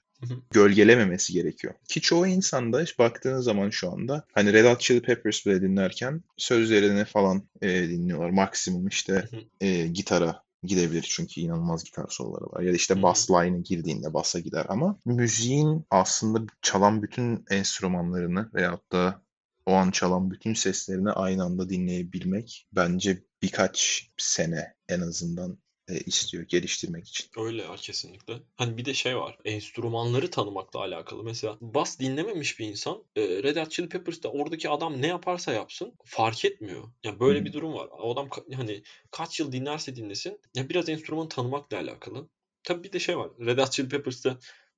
Gölgelememesi gerekiyor. Ki çoğu insanda baktığın zaman şu anda hani Red Hot Chili Peppers bile dinlerken sözlerini falan e, dinliyorlar. Maksimum işte e, gitara gidebilir çünkü inanılmaz gitar soloları var. Ya da işte bass line'ı girdiğinde bassa gider ama müziğin aslında çalan bütün enstrümanlarını veyahut da o an çalan bütün seslerini aynı anda dinleyebilmek bence birkaç sene en azından e, istiyor geliştirmek için. Öyle ya kesinlikle. Hani bir de şey var. Enstrümanları tanımakla alakalı. Mesela bas dinlememiş bir insan e, Red Hot Chili Peppers'ta oradaki adam ne yaparsa yapsın fark etmiyor. Yani böyle Hı. bir durum var. O adam hani kaç yıl dinlerse dinlesin ya biraz enstrümanı tanımakla alakalı. Tabii bir de şey var. Red Hot Chili Peppers'ta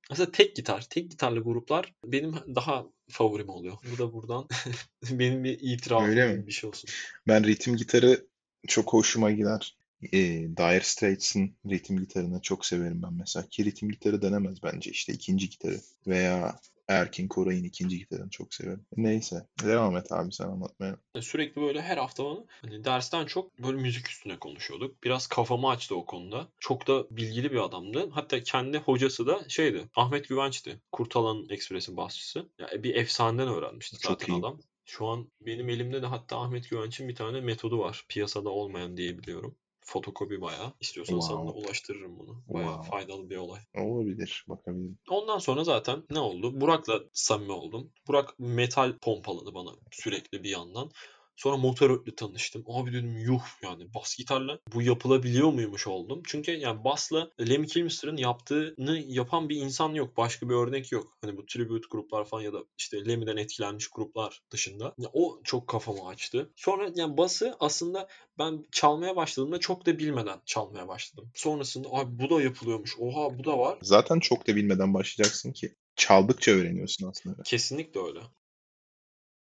aslında tek gitar, tek gitarlı gruplar benim daha favorim oluyor. Bu da buradan benim bir itirafım Öyle mi? bir şey olsun. Ben ritim gitarı çok hoşuma gider. E, Dire Straits'in ritim gitarını çok severim ben mesela. Ki ritim gitarı denemez bence işte ikinci gitarı veya Erkin Koray'ın ikinci gitarını çok severim. Neyse devam et abi sen anlatmaya. Sürekli böyle her hafta bana hani dersten çok böyle müzik üstüne konuşuyorduk. Biraz kafamı açtı o konuda. Çok da bilgili bir adamdı. Hatta kendi hocası da şeydi. Ahmet Güvenç'ti. Kurtalan Ekspres'in basçısı. Yani bir efsaneden öğrenmişti Çok zaten iyi. adam. Şu an benim elimde de hatta Ahmet Güvenç'in bir tane metodu var. Piyasada olmayan diye biliyorum. Fotokopi bayağı. İstiyorsan sana Wow. ulaştırırım bunu. Bayağı Wow. faydalı bir olay. Olabilir. Bakabilirim. Ondan sonra zaten ne oldu? Burak'la samimi oldum. Burak metal pompaladı bana sürekli bir yandan. Sonra Motorot'la tanıştım. Abi dedim yuh yani bas gitarla bu yapılabiliyor muymuş oldum. Çünkü yani basla Lemmy Kilmister'ın yaptığını yapan bir insan yok. Başka bir örnek yok. Hani bu tribute gruplar falan ya da işte Lemmy'den etkilenmiş gruplar dışında. Ya o çok kafamı açtı. Sonra yani bası aslında ben çalmaya başladığımda çok da bilmeden çalmaya başladım. Sonrasında abi bu da yapılıyormuş. Oha bu da var. Zaten çok da bilmeden başlayacaksın ki. Çaldıkça öğreniyorsun aslında. Kesinlikle öyle.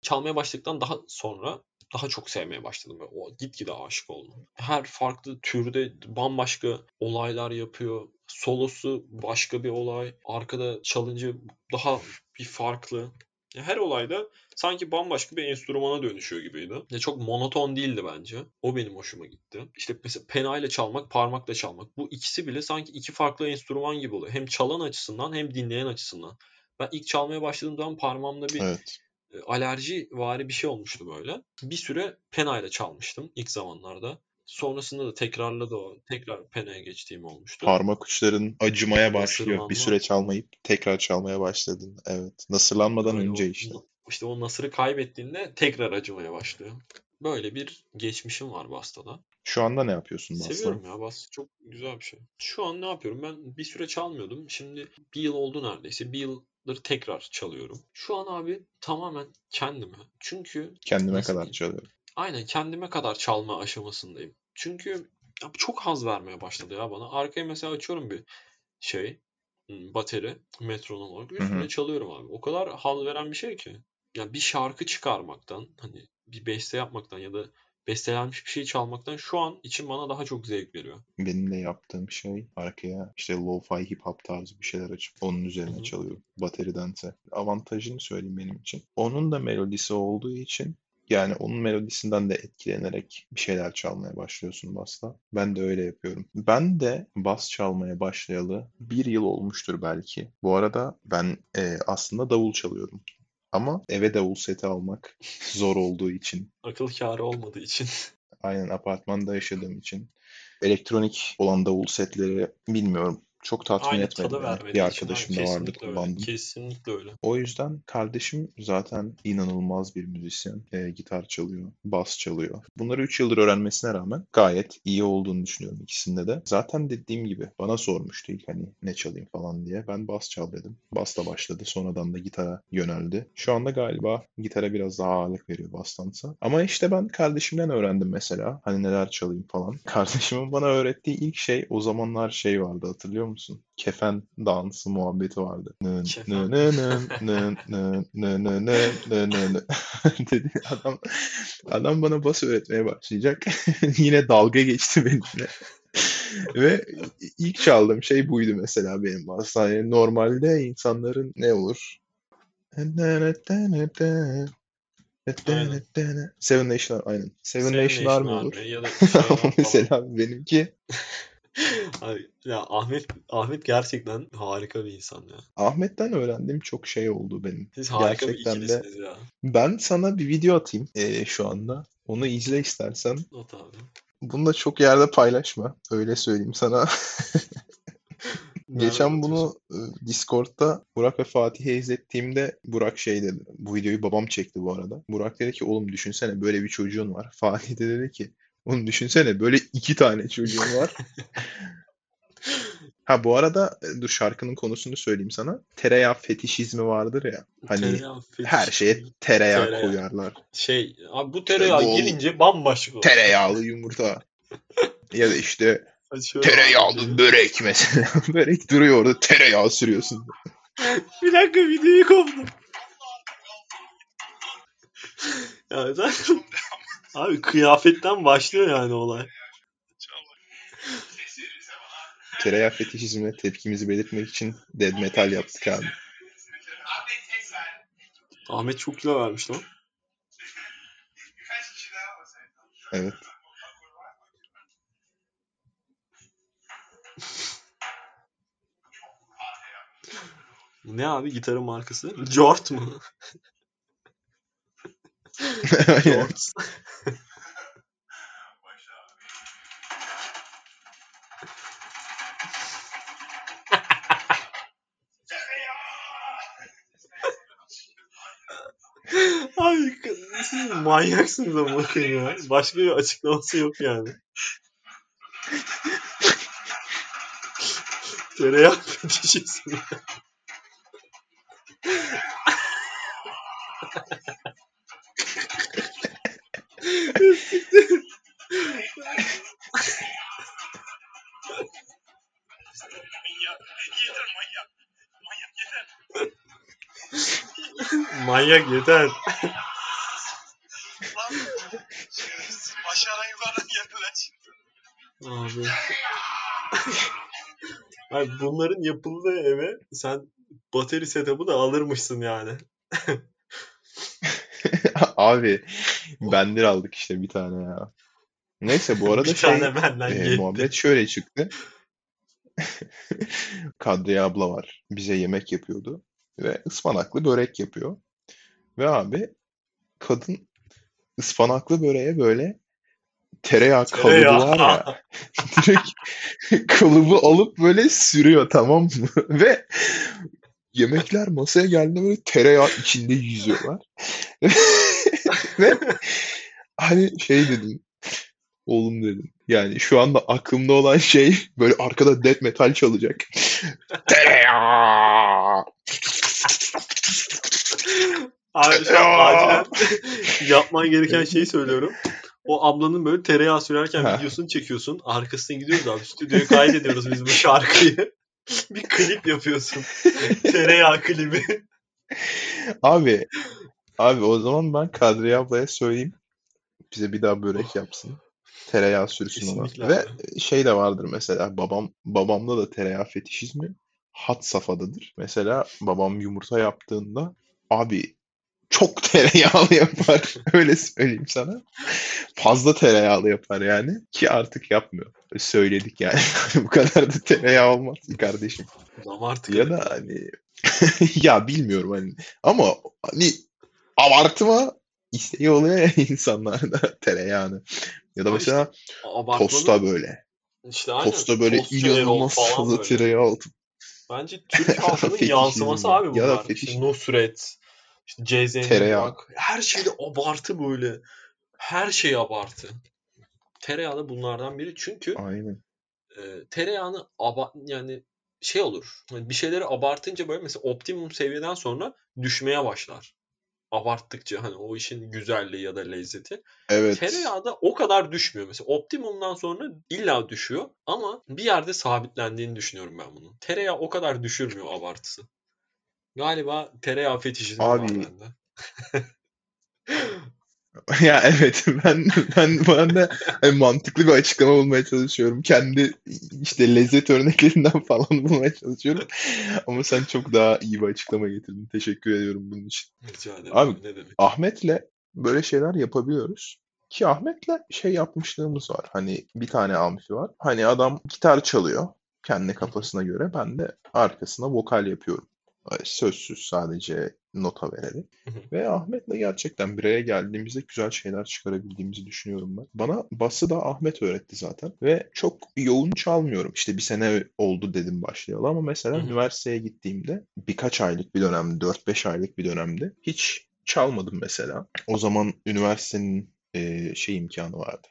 Çalmaya başladıktan daha sonra daha çok sevmeye başladım o gitgide aşık oldum. Her farklı türde bambaşka olaylar yapıyor. Solosu başka bir olay. Arkada çalınca daha bir farklı. Her olayda sanki bambaşka bir enstrümana dönüşüyor gibiydi. Ya çok monoton değildi bence. O benim hoşuma gitti. İşte mesela penayla çalmak, parmakla çalmak. Bu ikisi bile sanki iki farklı enstrüman gibi oluyor. Hem çalan açısından hem dinleyen açısından. Ben ilk çalmaya başladığım zaman parmağımda bir Evet. Alerji vari bir şey olmuştu böyle. Bir süre penayla çalmıştım ilk zamanlarda. Sonrasında da tekrarladı o. Tekrar penaya geçtiğim olmuştu. Parmak uçların acımaya başlıyor. Bir süre çalmayıp tekrar çalmaya başladın. Evet. Nasırlanmadan Öyle önce o- işte. İşte o nasırı kaybettiğinde tekrar acımaya başlıyor. Böyle bir geçmişim var Basta'da. Şu anda ne yapıyorsun Basta? Seviyorum ya Bas. Çok güzel bir şey. Şu an ne yapıyorum? Ben bir süre çalmıyordum. Şimdi bir yıl oldu neredeyse. Bir yıldır tekrar çalıyorum. Şu an abi tamamen kendime. Çünkü Kendime kadar diyeyim? çalıyorum. Aynen kendime kadar çalma aşamasındayım. Çünkü ya çok haz vermeye başladı ya bana. Arkaya mesela açıyorum bir şey, hmm, bateri, metronom olarak üstüne hı. çalıyorum abi. O kadar haz veren bir şey ki. Ya bir şarkı çıkarmaktan, hani bir beste yapmaktan ya da bestelenmiş bir şey çalmaktan şu an için bana daha çok zevk veriyor. Benim de yaptığım şey arkaya işte lo-fi hip hop tarzı bir şeyler açıp onun üzerine hı. çalıyorum. Bateridense. Avantajını söyleyeyim benim için. Onun da melodisi olduğu için yani onun melodisinden de etkilenerek bir şeyler çalmaya başlıyorsun basla. Ben de öyle yapıyorum. Ben de bas çalmaya başlayalı bir yıl olmuştur belki. Bu arada ben e, aslında davul çalıyorum. Ama eve davul seti almak zor olduğu için Akıl kârı olmadığı için. Aynen apartmanda yaşadığım için. Elektronik olan davul setleri bilmiyorum. Çok tatmin Aynı etmedi tadı vermediği Bir arkadaşım da vardı kullandım. Kesinlikle öyle. O yüzden kardeşim zaten inanılmaz bir müzisyen. E, gitar çalıyor, bas çalıyor. Bunları 3 yıldır öğrenmesine rağmen gayet iyi olduğunu düşünüyorum ikisinde de. Zaten dediğim gibi bana sormuştu ilk hani ne çalayım falan diye. Ben bas çal dedim. Basla başladı. Sonradan da gitara yöneldi. Şu anda galiba gitara biraz daha ağırlık veriyor bastansa. Ama işte ben kardeşimden öğrendim mesela. Hani neler çalayım falan. Kardeşimin bana öğrettiği ilk şey o zamanlar şey vardı hatırlıyor musun? Kefen dansı muhabbeti vardı. Nı Kefen. nı nı nı nı nı nı nı nı nı nı nı. dedi adam adam bana bas öğretmeye başlayacak. Yine dalga geçti benimle. Ve ilk çaldığım şey buydu mesela benim aslında. Yani normalde insanların ne olur? Aynen. Seven Nation aynen. Seven Seven Nation Nation Army olur. Army ya da şey. Mesela benimki ya Ahmet Ahmet gerçekten harika bir insan ya. Ahmet'ten öğrendiğim çok şey oldu benim. Siz harika Gerçekten bir de ya. ben sana bir video atayım eee, şu anda. Onu izle istersen. Not abi. Bunu da çok yerde paylaşma. Öyle söyleyeyim sana. Geçen bunu e, Discord'da Burak ve Fatih'e izlettiğimde Burak şey dedi. Bu videoyu babam çekti bu arada. Burak dedi ki oğlum düşünsene böyle bir çocuğun var. Fatih de dedi ki oğlum düşünsene böyle iki tane çocuğun var. Ha bu arada e, dur şarkının konusunu söyleyeyim sana. Tereyağı fetişizmi vardır ya. Hani Tereyağı her şeye tereyağı Tereyağı. koyarlar. Şey abi bu tereyağı bol girince bambaşka oluyor. Tereyağlı yumurta. Ya da işte tereyağlı börek mesela. Börek duruyor orada tereyağı sürüyorsun. Bir dakika videoyu koptum. Ya zaten abi kıyafetten başlıyor yani olay. Tereyağı fetişizmine tepkimizi belirtmek için dead metal yaptık abi. Ahmet çok kilo vermiş lan. Evet. Ne abi gitarın markası? Jort mu? Aynen. Abi siz manyaksınız ama ya. Başka bir açıklaması yok yani. Tereyağı fetişizmi. Manyak yeter. Aşağıdan Abi bunların yapıldığı eve sen bateri setup'ı da alırmışsın yani. Abi bendir aldık işte bir tane ya. Neyse bu arada bir şey tane benden e, muhabbet şöyle çıktı. Kadriye abla var. Bize yemek yapıyordu. Ve ıspanaklı börek yapıyor. Ve abi kadın ıspanaklı böreğe böyle tereyağı kalıbı Tereyağı. var ya. Direkt kalıbı alıp böyle sürüyor tamam mı? Ve yemekler masaya geldiğinde böyle tereyağı içinde yüzüyorlar. Ve hani şey dedim. Oğlum dedim. Yani şu anda aklımda olan şey böyle arkada death metal çalacak. Tereyağı. Abi şu an acilen yapman gereken şeyi söylüyorum. O ablanın böyle tereyağı sürerken Ha. videosunu çekiyorsun. Arkasına gidiyoruz abi. Stüdyoya kaydediyoruz biz bu şarkıyı. bir klip yapıyorsun. Tereyağı klibi. Abi abi o zaman ben Kadriye ablaya söyleyeyim. Bize bir daha börek yapsın. Tereyağı sürsün ona. Ve şey de vardır mesela babam babamda da tereyağı fetişizmi had safhadadır. Mesela babam yumurta yaptığında abi çok tereyağlı yapar. Öyle söyleyeyim sana. Fazla tereyağlı yapar yani. Ki artık yapmıyor. Söyledik yani. Bu kadar da tereyağı olmaz ki kardeşim. Damar Ya tıkanı. da hani ya bilmiyorum hani ama hani abartma isteği oluyor ya insanlarda tereyağını. Ya da mesela Abartmanın tosta böyle. işte aynen. Tosta böyle Erol inanılmaz fazla tereyağı atıp Bence Türk halkının yansıması ya. abi Ya bunlar. da fetiş. İşte Nusret, işte Tereyağı. Burak. Her şeyde abartı böyle. Her şey abartı. Tereyağı da bunlardan biri. Çünkü Aynen. e, tereyağını aba yani şey olur. Hani bir şeyleri abartınca böyle mesela optimum seviyeden sonra düşmeye başlar. Abarttıkça hani o işin güzelliği ya da lezzeti. Evet. Tereyağı da o kadar düşmüyor. Mesela optimumdan sonra illa düşüyor ama bir yerde sabitlendiğini düşünüyorum ben bunun. Tereyağı o kadar düşürmüyor abartısı. Galiba tereyağı fetişizmi var Abi bende. ya evet ben ben bu anda hani mantıklı bir açıklama bulmaya çalışıyorum. Kendi işte lezzet örneklerinden falan bulmaya çalışıyorum. Ama sen çok daha iyi bir açıklama getirdin. Teşekkür ediyorum bunun için. Rica ederim abi ne demek. Ahmet'le böyle şeyler yapabiliyoruz. Ki Ahmet'le şey yapmışlığımız var. Hani bir tane amfi var. Hani adam gitar çalıyor kendi kafasına göre. Ben de arkasına vokal yapıyorum. Sözsüz sadece nota vererek. Ve Ahmet'le gerçekten bireye geldiğimizde güzel şeyler çıkarabildiğimizi düşünüyorum ben. Bana bası da Ahmet öğretti zaten. Ve çok yoğun çalmıyorum. İşte bir sene oldu dedim başlayalı ama mesela üniversiteye gittiğimde birkaç aylık bir dönemde, 4-5 aylık bir dönemde hiç çalmadım mesela. O zaman üniversitenin e, şey imkanı vardı.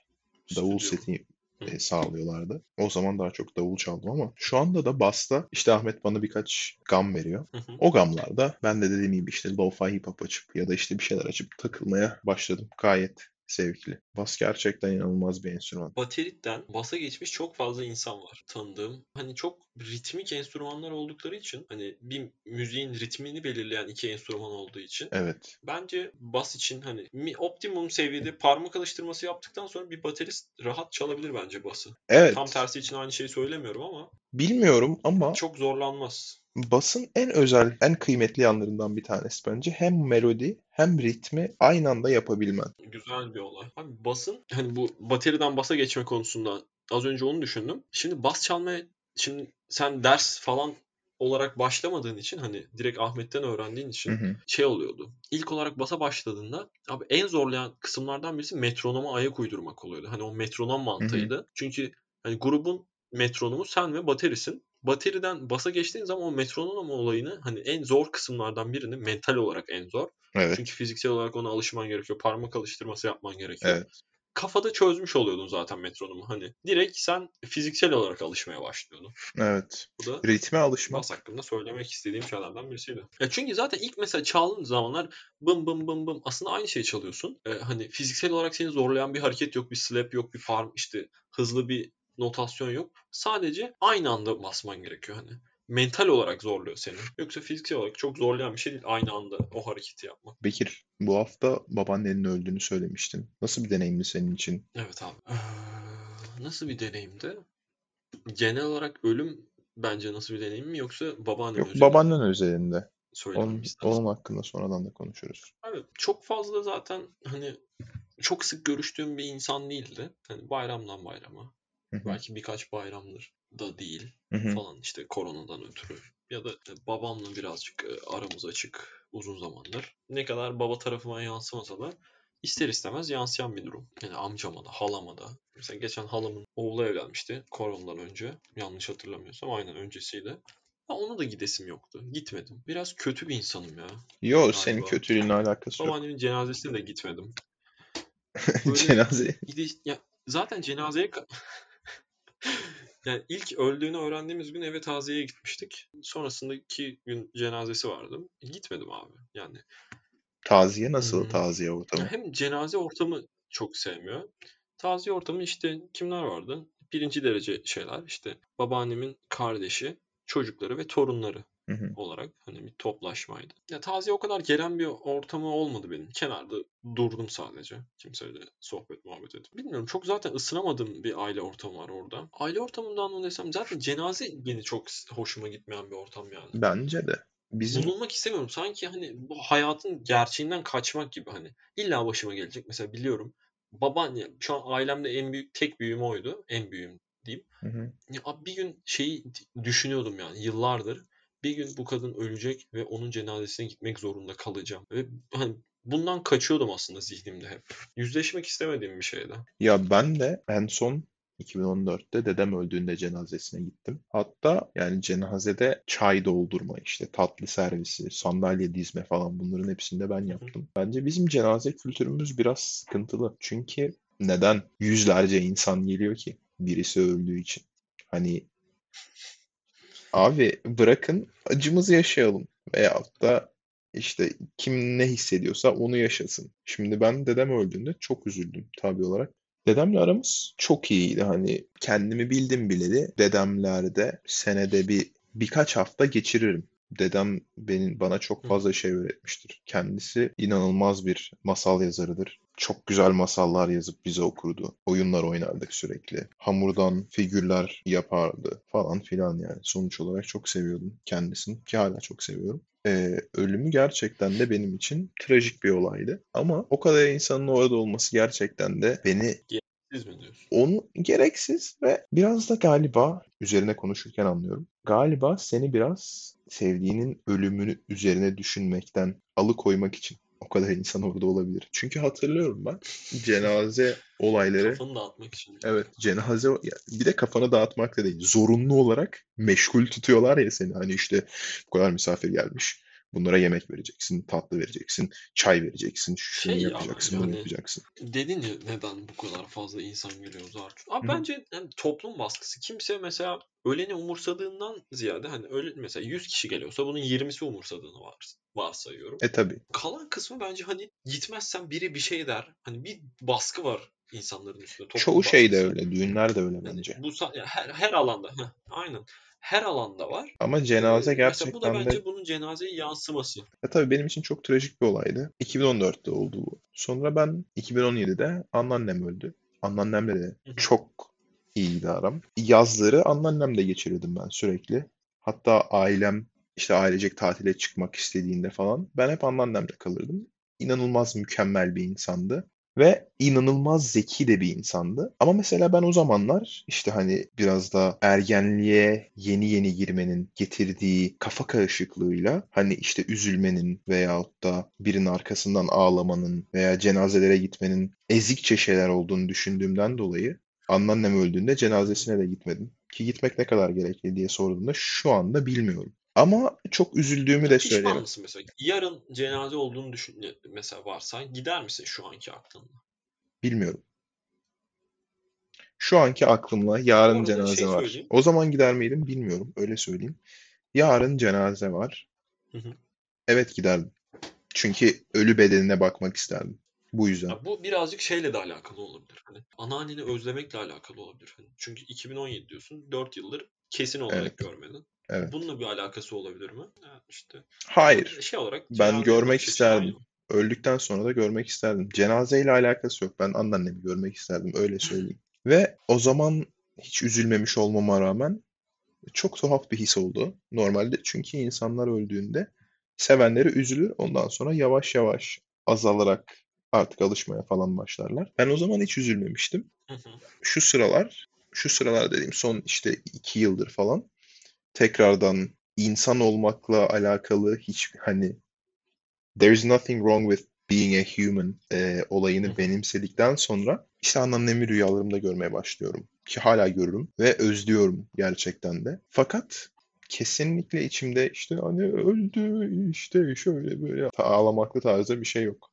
Davul seti. E, sağlıyorlardı. O zaman daha çok davul çaldım ama şu anda da basta işte Ahmet bana birkaç gam veriyor. Hı hı. O gamlarda ben de dediğim gibi işte lo-fi hip hop açıp ya da işte bir şeyler açıp takılmaya başladım. Gayet zevkli. Bas gerçekten inanılmaz bir enstrüman. Bateritten basa geçmiş çok fazla insan var tanıdığım. Hani çok ritmik enstrümanlar oldukları için hani bir müziğin ritmini belirleyen iki enstrüman olduğu için Evet. bence bas için hani optimum seviyede parmak alıştırması yaptıktan sonra bir baterist rahat çalabilir bence bası. Evet. Tam tersi için aynı şeyi söylemiyorum ama Bilmiyorum ama çok zorlanmaz. basın en özel, en kıymetli yanlarından bir tanesi bence. Hem melodi hem ritmi aynı anda yapabilmen. Güzel bir olay. Abi basın hani bu bateriden basa geçme konusunda az önce onu düşündüm. Şimdi bas çalmaya şimdi sen ders falan olarak başlamadığın için hani direkt Ahmet'ten öğrendiğin için Hı hı. şey oluyordu. İlk olarak basa başladığında abi en zorlayan kısımlardan birisi metronoma ayak uydurmak oluyordu. Hani o metronom mantığıydı. Çünkü hani grubun metronomu sen ve baterisin. Bateriden basa geçtiğin zaman o metronom olayını hani en zor kısımlardan birini mental olarak en zor. Evet. Çünkü fiziksel olarak ona alışman gerekiyor. Parmak alıştırması yapman gerekiyor. Evet. Kafada çözmüş oluyordun zaten metronomu. Hani direkt sen fiziksel olarak alışmaya başlıyordun. Evet. Bu da Ritme alışmak. bas hakkında söylemek istediğim şeylerden birisiydi. Ya çünkü zaten ilk mesela çaldığın zamanlar bım bım bım bım aslında aynı şeyi çalıyorsun. Ee, hani fiziksel olarak seni zorlayan bir hareket yok, bir slap yok, bir parm işte hızlı bir notasyon yok. Sadece aynı anda basman gerekiyor hani. Mental olarak zorluyor seni. Yoksa fiziksel olarak çok zorlayan bir şey değil aynı anda o hareketi yapmak. Bekir, bu hafta babaannenin öldüğünü söylemiştin. Nasıl bir deneyimdi senin için? Evet abi. Ee, nasıl bir deneyimdi? Genel olarak ölüm bence nasıl bir deneyim mi yoksa babaannem Yok, özelinde babaannen özelinde. Onun, onun hakkında sonradan da konuşuruz. Abi çok fazla zaten hani çok sık görüştüğüm bir insan değildi. Hani bayramdan bayrama. Belki birkaç bayramdır da değil falan işte koronadan ötürü. Ya da e, babamla birazcık e, aramız açık uzun zamandır. Ne kadar baba tarafıma yansımasa da ister istemez yansıyan bir durum. Yani amcama da halama da. Mesela geçen halamın oğlu evlenmişti koronadan önce. Yanlış hatırlamıyorsam aynen öncesiydi. Ha, ona da gidesim yoktu. Gitmedim. Biraz kötü bir insanım ya. Yo, senin Galiba. kötülüğünle alakası yok. Babaannemin cenazesine de gitmedim. Böyle Cenaze. gidiş ya zaten cenazeye yani ilk öldüğünü öğrendiğimiz gün eve taziyeye gitmiştik. Sonrasındaki gün cenazesi vardı. Gitmedim abi. Yani Taziye nasıl Hmm. taziye ortamı? hem cenaze ortamı çok sevmiyor. Taziye ortamı işte kimler vardı? Birinci derece şeyler işte babaannemin kardeşi, çocukları ve torunları Hı hı. olarak hani bir toplaşmaydı. Ya taziye o kadar gelen bir ortamı olmadı benim. Kenarda durdum sadece. Kimseyle sohbet muhabbet ettim. Bilmiyorum çok zaten ısınamadığım bir aile ortamı var orada. Aile ortamından mı desem zaten cenaze beni çok hoşuma gitmeyen bir ortam yani. Bence de. Bizim Bulunmak istemiyorum. Sanki hani bu hayatın gerçeğinden kaçmak gibi hani. İlla başıma gelecek. Mesela biliyorum. Babaanne şu an ailemde en büyük tek büyüğüm oydu. En büyüğüm diyeyim. Hı hı. Ya bir gün şeyi düşünüyordum yani yıllardır. Bir gün bu kadın ölecek ve onun cenazesine gitmek zorunda kalacağım. Ve hani bundan kaçıyordum aslında zihnimde hep. Yüzleşmek istemediğim bir şeydi. Ya ben de en son 2014'te dedem öldüğünde cenazesine gittim. Hatta yani cenazede çay doldurma işte tatlı servisi, sandalye dizme falan bunların hepsini de ben yaptım. Bence bizim cenaze kültürümüz biraz sıkıntılı. Çünkü neden yüzlerce insan geliyor ki birisi öldüğü için? Hani abi bırakın acımızı yaşayalım veyahut da işte kim ne hissediyorsa onu yaşasın. Şimdi ben dedem öldüğünde çok üzüldüm tabii olarak. Dedemle aramız çok iyiydi. Hani kendimi bildim bileli dedemlerde senede bir birkaç hafta geçiririm. Dedem benim bana çok fazla şey öğretmiştir. Kendisi inanılmaz bir masal yazarıdır. Çok güzel masallar yazıp bize okurdu. Oyunlar oynardık sürekli. Hamurdan figürler yapardı falan filan yani. Sonuç olarak çok seviyordum kendisini ki hala çok seviyorum. e, ölümü gerçekten de benim için trajik bir olaydı. Ama o kadar insanın orada olması gerçekten de beni Siz mi diyorsun? onu gereksiz ve biraz da galiba üzerine konuşurken anlıyorum. Galiba seni biraz sevdiğinin ölümünü üzerine düşünmekten alıkoymak için o kadar insan orada olabilir. Çünkü hatırlıyorum ben cenaze olayları Kafanı dağıtmak için. Evet cenaze bir de kafanı dağıtmak da değil. Zorunlu olarak meşgul tutuyorlar ya seni. Hani işte bu kadar misafir gelmiş. Bunlara yemek vereceksin, tatlı vereceksin, çay vereceksin, şunu Şey ya, yapacaksın, bunu yani- yapacaksın. Dedin ya neden bu kadar fazla insan geliyor Zarçun? Abi Hı bence yani toplum baskısı. Kimse mesela öleni umursadığından ziyade hani öyle mesela 100 kişi geliyorsa bunun 20'si umursadığını vars varsayıyorum. E tabii. Kalan kısmı bence hani gitmezsen biri bir şey der. Hani bir baskı var insanların üstünde. Çoğu şey de öyle. Düğünler de öyle Yani bence. bu sa- ya her, her alanda. heh, aynen. Her alanda var. Ama cenaze Ee, mesela bu da gerçekten de bence bunun cenazeye yansıması. e tabii benim için çok trajik bir olaydı. 2014'te oldu bu. Sonra ben 2017'de anneannem öldü. Anneannemle de çok iyiydi aram. Yazları anneannemle geçirirdim ben sürekli. Hatta ailem işte ailecek tatile çıkmak istediğinde falan ben hep anneannemle kalırdım. İnanılmaz mükemmel bir insandı. Ve inanılmaz zeki de bir insandı. Ama mesela ben o zamanlar işte hani biraz da ergenliğe yeni yeni girmenin getirdiği kafa karışıklığıyla hani işte üzülmenin veyahut da birinin arkasından ağlamanın veya cenazelere gitmenin ezikçe şeyler olduğunu düşündüğümden dolayı anneannem öldüğünde cenazesine de gitmedim. Ki gitmek ne kadar gerekli diye sorduğunda şu anda bilmiyorum. Ama çok üzüldüğümü de Pişman söyleyemem. mısın mesela? Yarın cenaze olduğunu düşün mesela varsa gider misin şu anki aklınla? Bilmiyorum. Şu anki aklımla yarın cenaze şey var. söyleyeyim. O zaman gider miydim bilmiyorum. Öyle söyleyeyim. Yarın cenaze var. Hı hı. Evet giderdim. Çünkü ölü bedenine bakmak isterdim. Bu yüzden. Ya bu birazcık şeyle de alakalı olabilir. Hani anneanneni özlemekle alakalı olabilir. Hani çünkü 2017 diyorsun. 4 yıldır kesin olarak Evet. görmedin. Evet. Bununla bir alakası olabilir mi? Yani işte Hayır. şey olarak Ben görmek açın isterdim. aynı. Öldükten sonra da görmek isterdim. Cenazeyle alakası yok. Ben anneannemi görmek isterdim. Öyle söyleyeyim. Ve o zaman hiç üzülmemiş olmama rağmen çok tuhaf bir his oldu. Normalde çünkü insanlar öldüğünde sevenleri üzülür. Ondan sonra yavaş yavaş azalarak artık alışmaya falan başlarlar. Ben o zaman hiç üzülmemiştim. Şu sıralar, şu sıralar dediğim son işte iki yıldır falan tekrardan insan olmakla alakalı hiç hani there is nothing wrong with being a human e, olayını benimsedikten sonra işte anneannemi rüyalarımda görmeye başlıyorum. Ki hala görürüm ve özlüyorum gerçekten de. Fakat kesinlikle içimde işte hani öldü işte şöyle böyle ağlamaklı tarzda bir şey yok.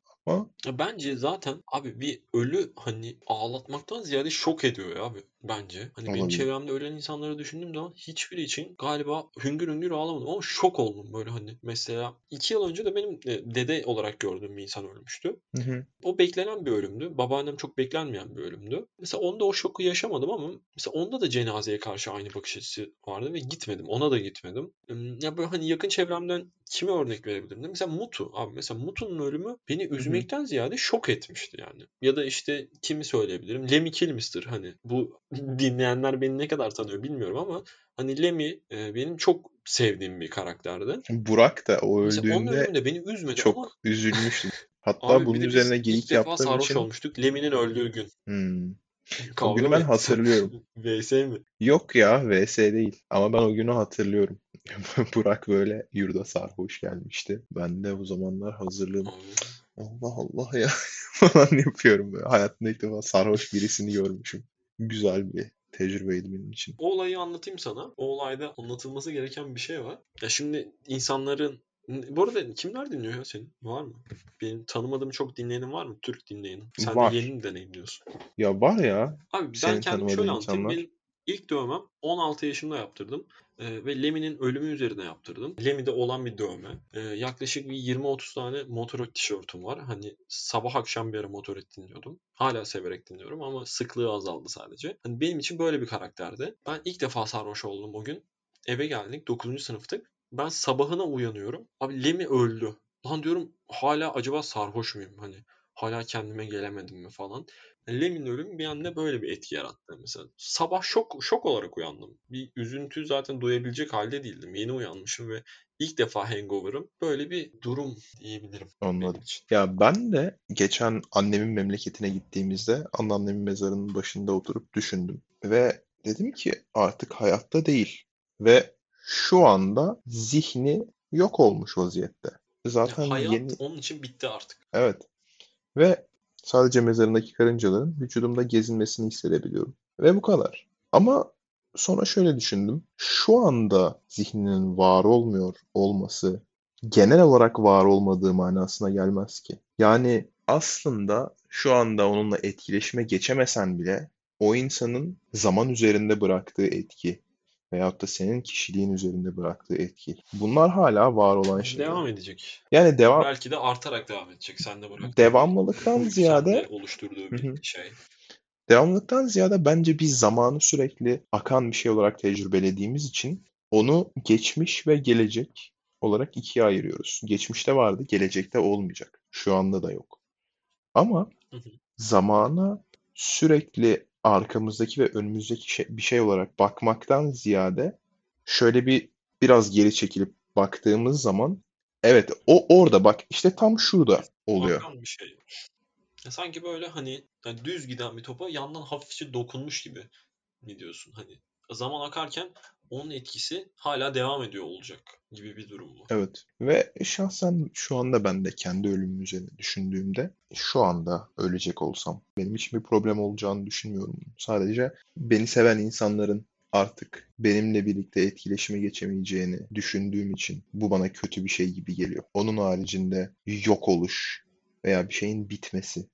Ya Bence zaten abi bir ölü hani ağlatmaktan ziyade şok ediyor ya abi bence. Hani benim Olabilir. çevremde ölen insanları düşündüğüm zaman hiçbiri için galiba hüngür hüngür ağlamadım ama şok oldum böyle hani. Mesela iki yıl önce de benim e, dede olarak gördüğüm bir insan ölmüştü. hı hı, O beklenen bir ölümdü. Babaannem çok beklenmeyen bir ölümdü. Mesela onda o şoku yaşamadım ama mesela onda da cenazeye karşı aynı bakış açısı vardı ve gitmedim. Ona da gitmedim. Ya böyle hani yakın çevremden kime örnek verebilirim? Mesela Mutu. Abi mesela Mutu'nun ölümü beni üzmekten ziyade şok etmişti yani. Ya da işte kimi söyleyebilirim? Lemmy Kilmister hani bu dinleyenler beni ne kadar tanıyor bilmiyorum ama hani Lemmy e, benim çok sevdiğim bir karakterdi. Burak da o onun öldüğünde de beni üzmedi ama çok üzülmüştüm. Hatta abi bunun üzerine geyik yaptığım sarhoş için olmuştuk Lemmy'nin öldüğü gün. hmm, o Kavga günü mı ben hatırlıyorum. VS mi? Yok ya VS değil ama ben o günü hatırlıyorum. Burak böyle yurda sarhoş gelmişti. Ben de o zamanlar hazırlığım. Allah Allah ya falan yapıyorum böyle. Hayatımda ilk defa sarhoş birisini görmüşüm. Güzel bir tecrübeydi benim için. O olayı anlatayım sana. O olayda anlatılması gereken bir şey var. Ya şimdi insanların bu arada kimler dinliyor ya senin? Var mı? Benim tanımadığım çok dinleyenin var mı? Türk dinleyenin. Sen Var. de yeni mi deneyimliyorsun? Ya var ya Abi ben kendimi şöyle anlatayım. insanlar. Benim ilk dövmem 16 yaşımda yaptırdım. Ee, ve Lemmy'nin ölümü üzerine yaptırdım. Lemmy'de olan bir dövme. Ee, yaklaşık bir 20-30 tane Motorhead tişörtüm var. Hani sabah akşam bir ara Motorhead dinliyordum. Hala severek dinliyorum ama sıklığı azaldı sadece. Hani benim için böyle bir karakterdi. Ben ilk defa sarhoş oldum o gün. Eve geldik 9. sınıftık. Ben sabahına uyanıyorum. Abi Lemmy öldü. Lan diyorum hala acaba sarhoş muyum? Hani hala kendime gelemedim mi falan. Lem'in ölümü bir anda böyle bir etki yarattı mesela. Sabah şok şok olarak uyandım. Bir üzüntü zaten duyabilecek halde değildim. Yeni uyanmışım ve ilk defa hangover'ım. Böyle bir durum diyebilirim. Anladım. Ya ben de geçen annemin memleketine gittiğimizde anneannemin mezarının başında oturup düşündüm. Ve dedim ki artık hayatta değil. Ve şu anda zihni yok olmuş vaziyette. Zaten Hayat yeni... onun için bitti artık. Evet. Ve sadece mezarındaki karıncaların vücudumda gezinmesini hissedebiliyorum. Ve bu kadar. Ama sonra şöyle düşündüm. Şu anda zihninin var olmuyor olması genel olarak var olmadığı manasına gelmez ki. Yani aslında şu anda onunla etkileşime geçemesen bile o insanın zaman üzerinde bıraktığı etki veyahut da senin kişiliğin üzerinde bıraktığı etki. Bunlar hala var olan şeyler. Devam edecek. Yani devam Belki de artarak devam edecek. Sen de bırak. devamlılıktan ziyade oluşturduğu bir şey. devamlılıktan ziyade bence biz zamanı sürekli akan bir şey olarak tecrübelediğimiz için onu geçmiş ve gelecek olarak ikiye ayırıyoruz. Geçmişte vardı, gelecekte olmayacak. Şu anda da yok. Ama zamana sürekli arkamızdaki ve önümüzdeki şey, bir şey olarak bakmaktan ziyade şöyle bir biraz geri çekilip baktığımız zaman evet o orada bak işte tam şurada oluyor. Bir şey. Ya sanki böyle hani yani düz giden bir topa yandan hafifçe dokunmuş gibi mi diyorsun? Hani zaman akarken onun etkisi hala devam ediyor olacak gibi bir durum bu. Evet ve şahsen şu anda ben de kendi ölümüm üzerine düşündüğümde şu anda ölecek olsam benim için bir problem olacağını düşünmüyorum. Sadece beni seven insanların artık benimle birlikte etkileşime geçemeyeceğini düşündüğüm için bu bana kötü bir şey gibi geliyor. Onun haricinde yok oluş veya bir şeyin bitmesi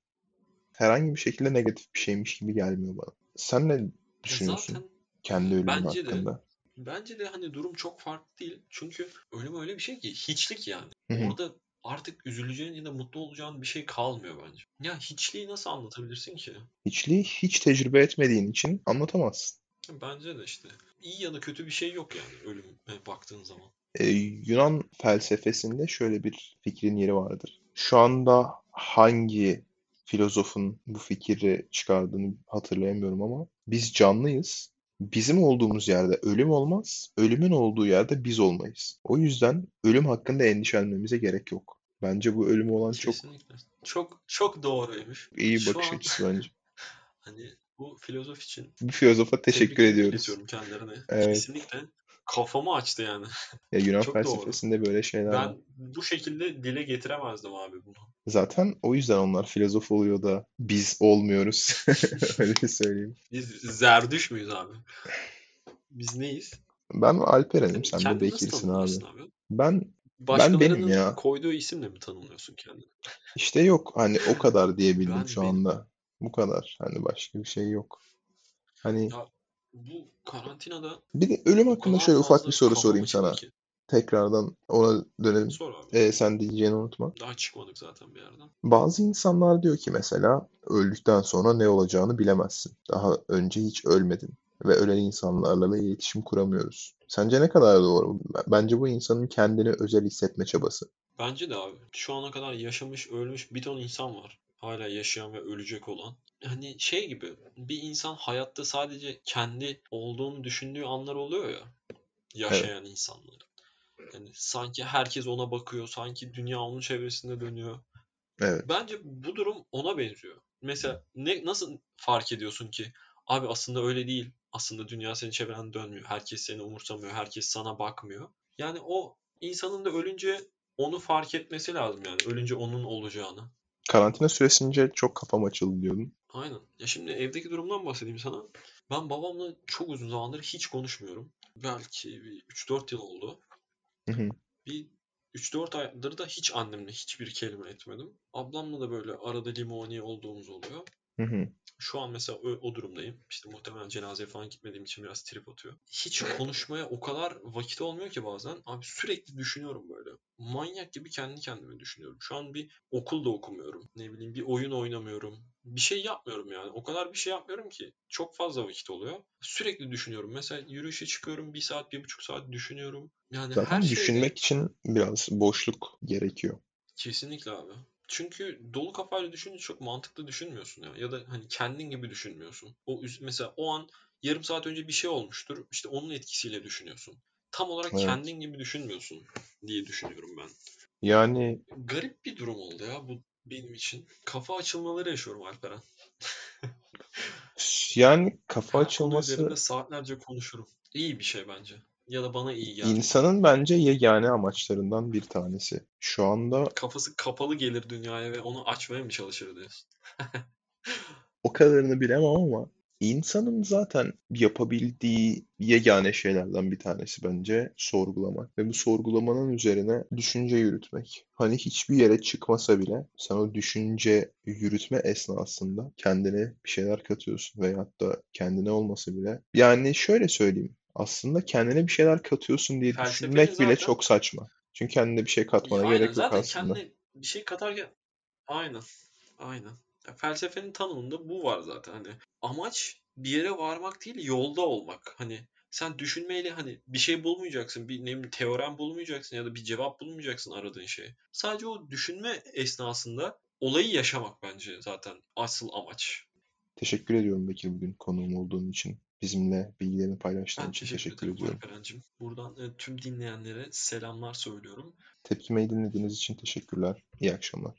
herhangi bir şekilde negatif bir şeymiş gibi gelmiyor bana. Sen ne düşünüyorsun Zaten kendi ölümün bence de hakkında? Bence de hani durum çok farklı değil. Çünkü ölüm öyle bir şey ki hiçlik yani. Orada artık üzüleceğin ya da mutlu olacağın bir şey kalmıyor bence. Ya hiçliği nasıl anlatabilirsin ki? Hiçliği hiç tecrübe etmediğin için anlatamazsın. Bence de işte. İyi ya da kötü bir şey yok yani ölüme baktığın zaman. Ee, Yunan felsefesinde şöyle bir fikrin yeri vardır. Şu anda hangi filozofun bu fikri çıkardığını hatırlayamıyorum ama biz canlıyız. Bizim olduğumuz yerde ölüm olmaz, ölümün olduğu yerde biz olmayız. O yüzden ölüm hakkında endişelenmemize gerek yok. Bence bu ölüm olan çok Kesinlikle. Çok çok doğruymuş. iyi Şu bakış an açısı bence. hani bu filozof için Bu filozofa teşekkür ediyoruz. iletiyorum kendilerine. Evet. Kesinlikle kafamı açtı yani. Ya Yunan Çok doğru. felsefesinde böyle şeyler var. Ben bu şekilde dile getiremezdim abi bunu. Zaten o yüzden onlar filozof oluyor da biz olmuyoruz. Öyle söyleyeyim. Biz zerdüş müyüz abi? Biz neyiz? Ben Alperen'im, sen de Kendini nasıl Bekir'sin abi. abi? Ben Başkalarının ya. koyduğu isimle mi tanımlıyorsun kendini? işte yok hani o kadar diyebildim Ben şu benim. anda. Bu kadar. Hani başka bir şey yok. Hani Ya bu karantinada bir de ölüm hakkında şöyle ufak bir soru sorayım sana. ki. Tekrardan ona dönelim. Sor abi. Ee, sen diyeceğini unutma. Daha çıkmadık zaten bir yerden. Bazı insanlar diyor ki mesela öldükten sonra ne olacağını bilemezsin. Daha önce hiç ölmedin ve ölen insanlarla da iletişim kuramıyoruz. Sence ne kadar doğru? Bence bu insanın kendini özel hissetme çabası. Bence de abi. Şu ana kadar yaşamış, ölmüş bir ton insan var. Hala yaşayan ve ölecek olan. Hani şey gibi bir insan hayatta sadece kendi olduğunu düşündüğü anlar oluyor ya. Yaşayan insanlar. Yani sanki herkes ona bakıyor. Sanki dünya onun çevresinde dönüyor. Evet. Bence bu durum ona benziyor. Mesela ne nasıl fark ediyorsun ki abi aslında öyle değil. Aslında dünya senin çevrende dönmüyor. Herkes seni umursamıyor. Herkes sana bakmıyor. Yani o insanın da ölünce onu fark etmesi lazım yani. Ölünce onun olacağını. Karantina süresince çok kafam açıldı diyordun. Aynen. Ya şimdi evdeki durumdan bahsedeyim sana. Ben babamla çok uzun zamandır hiç konuşmuyorum. Belki bir 3-4 yıl oldu. Hı hı. Bir 3-4 aydır da hiç annemle hiçbir kelime etmedim. Ablamla da böyle arada limoni olduğumuz oluyor. Hı hı. Şu an mesela o, o durumdayım. İşte muhtemelen cenazeye falan gitmediğim için biraz trip atıyor. Hiç konuşmaya o kadar vakit olmuyor ki bazen. Abi sürekli düşünüyorum böyle. Manyak gibi kendi kendime düşünüyorum. Şu an bir okul da okumuyorum. Ne bileyim bir oyun oynamıyorum. Bir şey yapmıyorum yani. O kadar bir şey yapmıyorum ki. Çok fazla vakit oluyor. Sürekli düşünüyorum. Mesela yürüyüşe çıkıyorum. Bir saat, bir buçuk saat düşünüyorum. Yani Zaten her şeyde düşünmek için biraz boşluk gerekiyor. kesinlikle abi. Çünkü dolu kafayla düşününce çok mantıklı düşünmüyorsun ya. Ya da hani kendin gibi düşünmüyorsun. O mesela o an yarım saat önce bir şey olmuştur. İşte onun etkisiyle düşünüyorsun. Tam olarak Evet. kendin gibi düşünmüyorsun diye düşünüyorum ben. Yani Garip bir durum oldu ya bu benim için. Kafa açılmaları yaşıyorum Alperen. yani kafa Her açılması üzerinde saatlerce konuşurum. İyi bir şey bence. Ya da bana iyi geldi. insanın bence yegane amaçlarından bir tanesi. Şu anda Kafası kapalı gelir dünyaya ve onu açmaya mı çalışır diyorsun? o kadarını bilemem ama insanın zaten yapabildiği yegane şeylerden bir tanesi bence sorgulamak ve bu sorgulamanın üzerine düşünce yürütmek. Hani hiçbir yere çıkmasa bile sen o düşünce yürütme esnasında kendine bir şeyler katıyorsun veyahut da kendine olmasa bile. Yani şöyle söyleyeyim. Aslında kendine bir şeyler katıyorsun diye Felsefenin düşünmek bile zaten çok saçma. Çünkü kendine bir şey ya katmana aynen gerek yok zaten aslında. kendine bir şey katarken aynen aynen. Ya felsefenin tanımında bu var zaten hani amaç bir yere varmak değil yolda olmak. Hani sen düşünmeyle hani bir şey bulmayacaksın, bir ne bileyim teorem bulmayacaksın ya da bir cevap bulmayacaksın aradığın şey. Sadece o düşünme esnasında olayı yaşamak bence zaten asıl amaç. Teşekkür ediyorum Bekir bugün konuğum olduğun için. Bizimle bilgilerini paylaştığın Ben için teşekkür teşekkür ediyorum. Alperen'cim. Buradan e, tüm dinleyenlere selamlar söylüyorum. Tepkimeyi dinlediğiniz için teşekkürler. İyi akşamlar.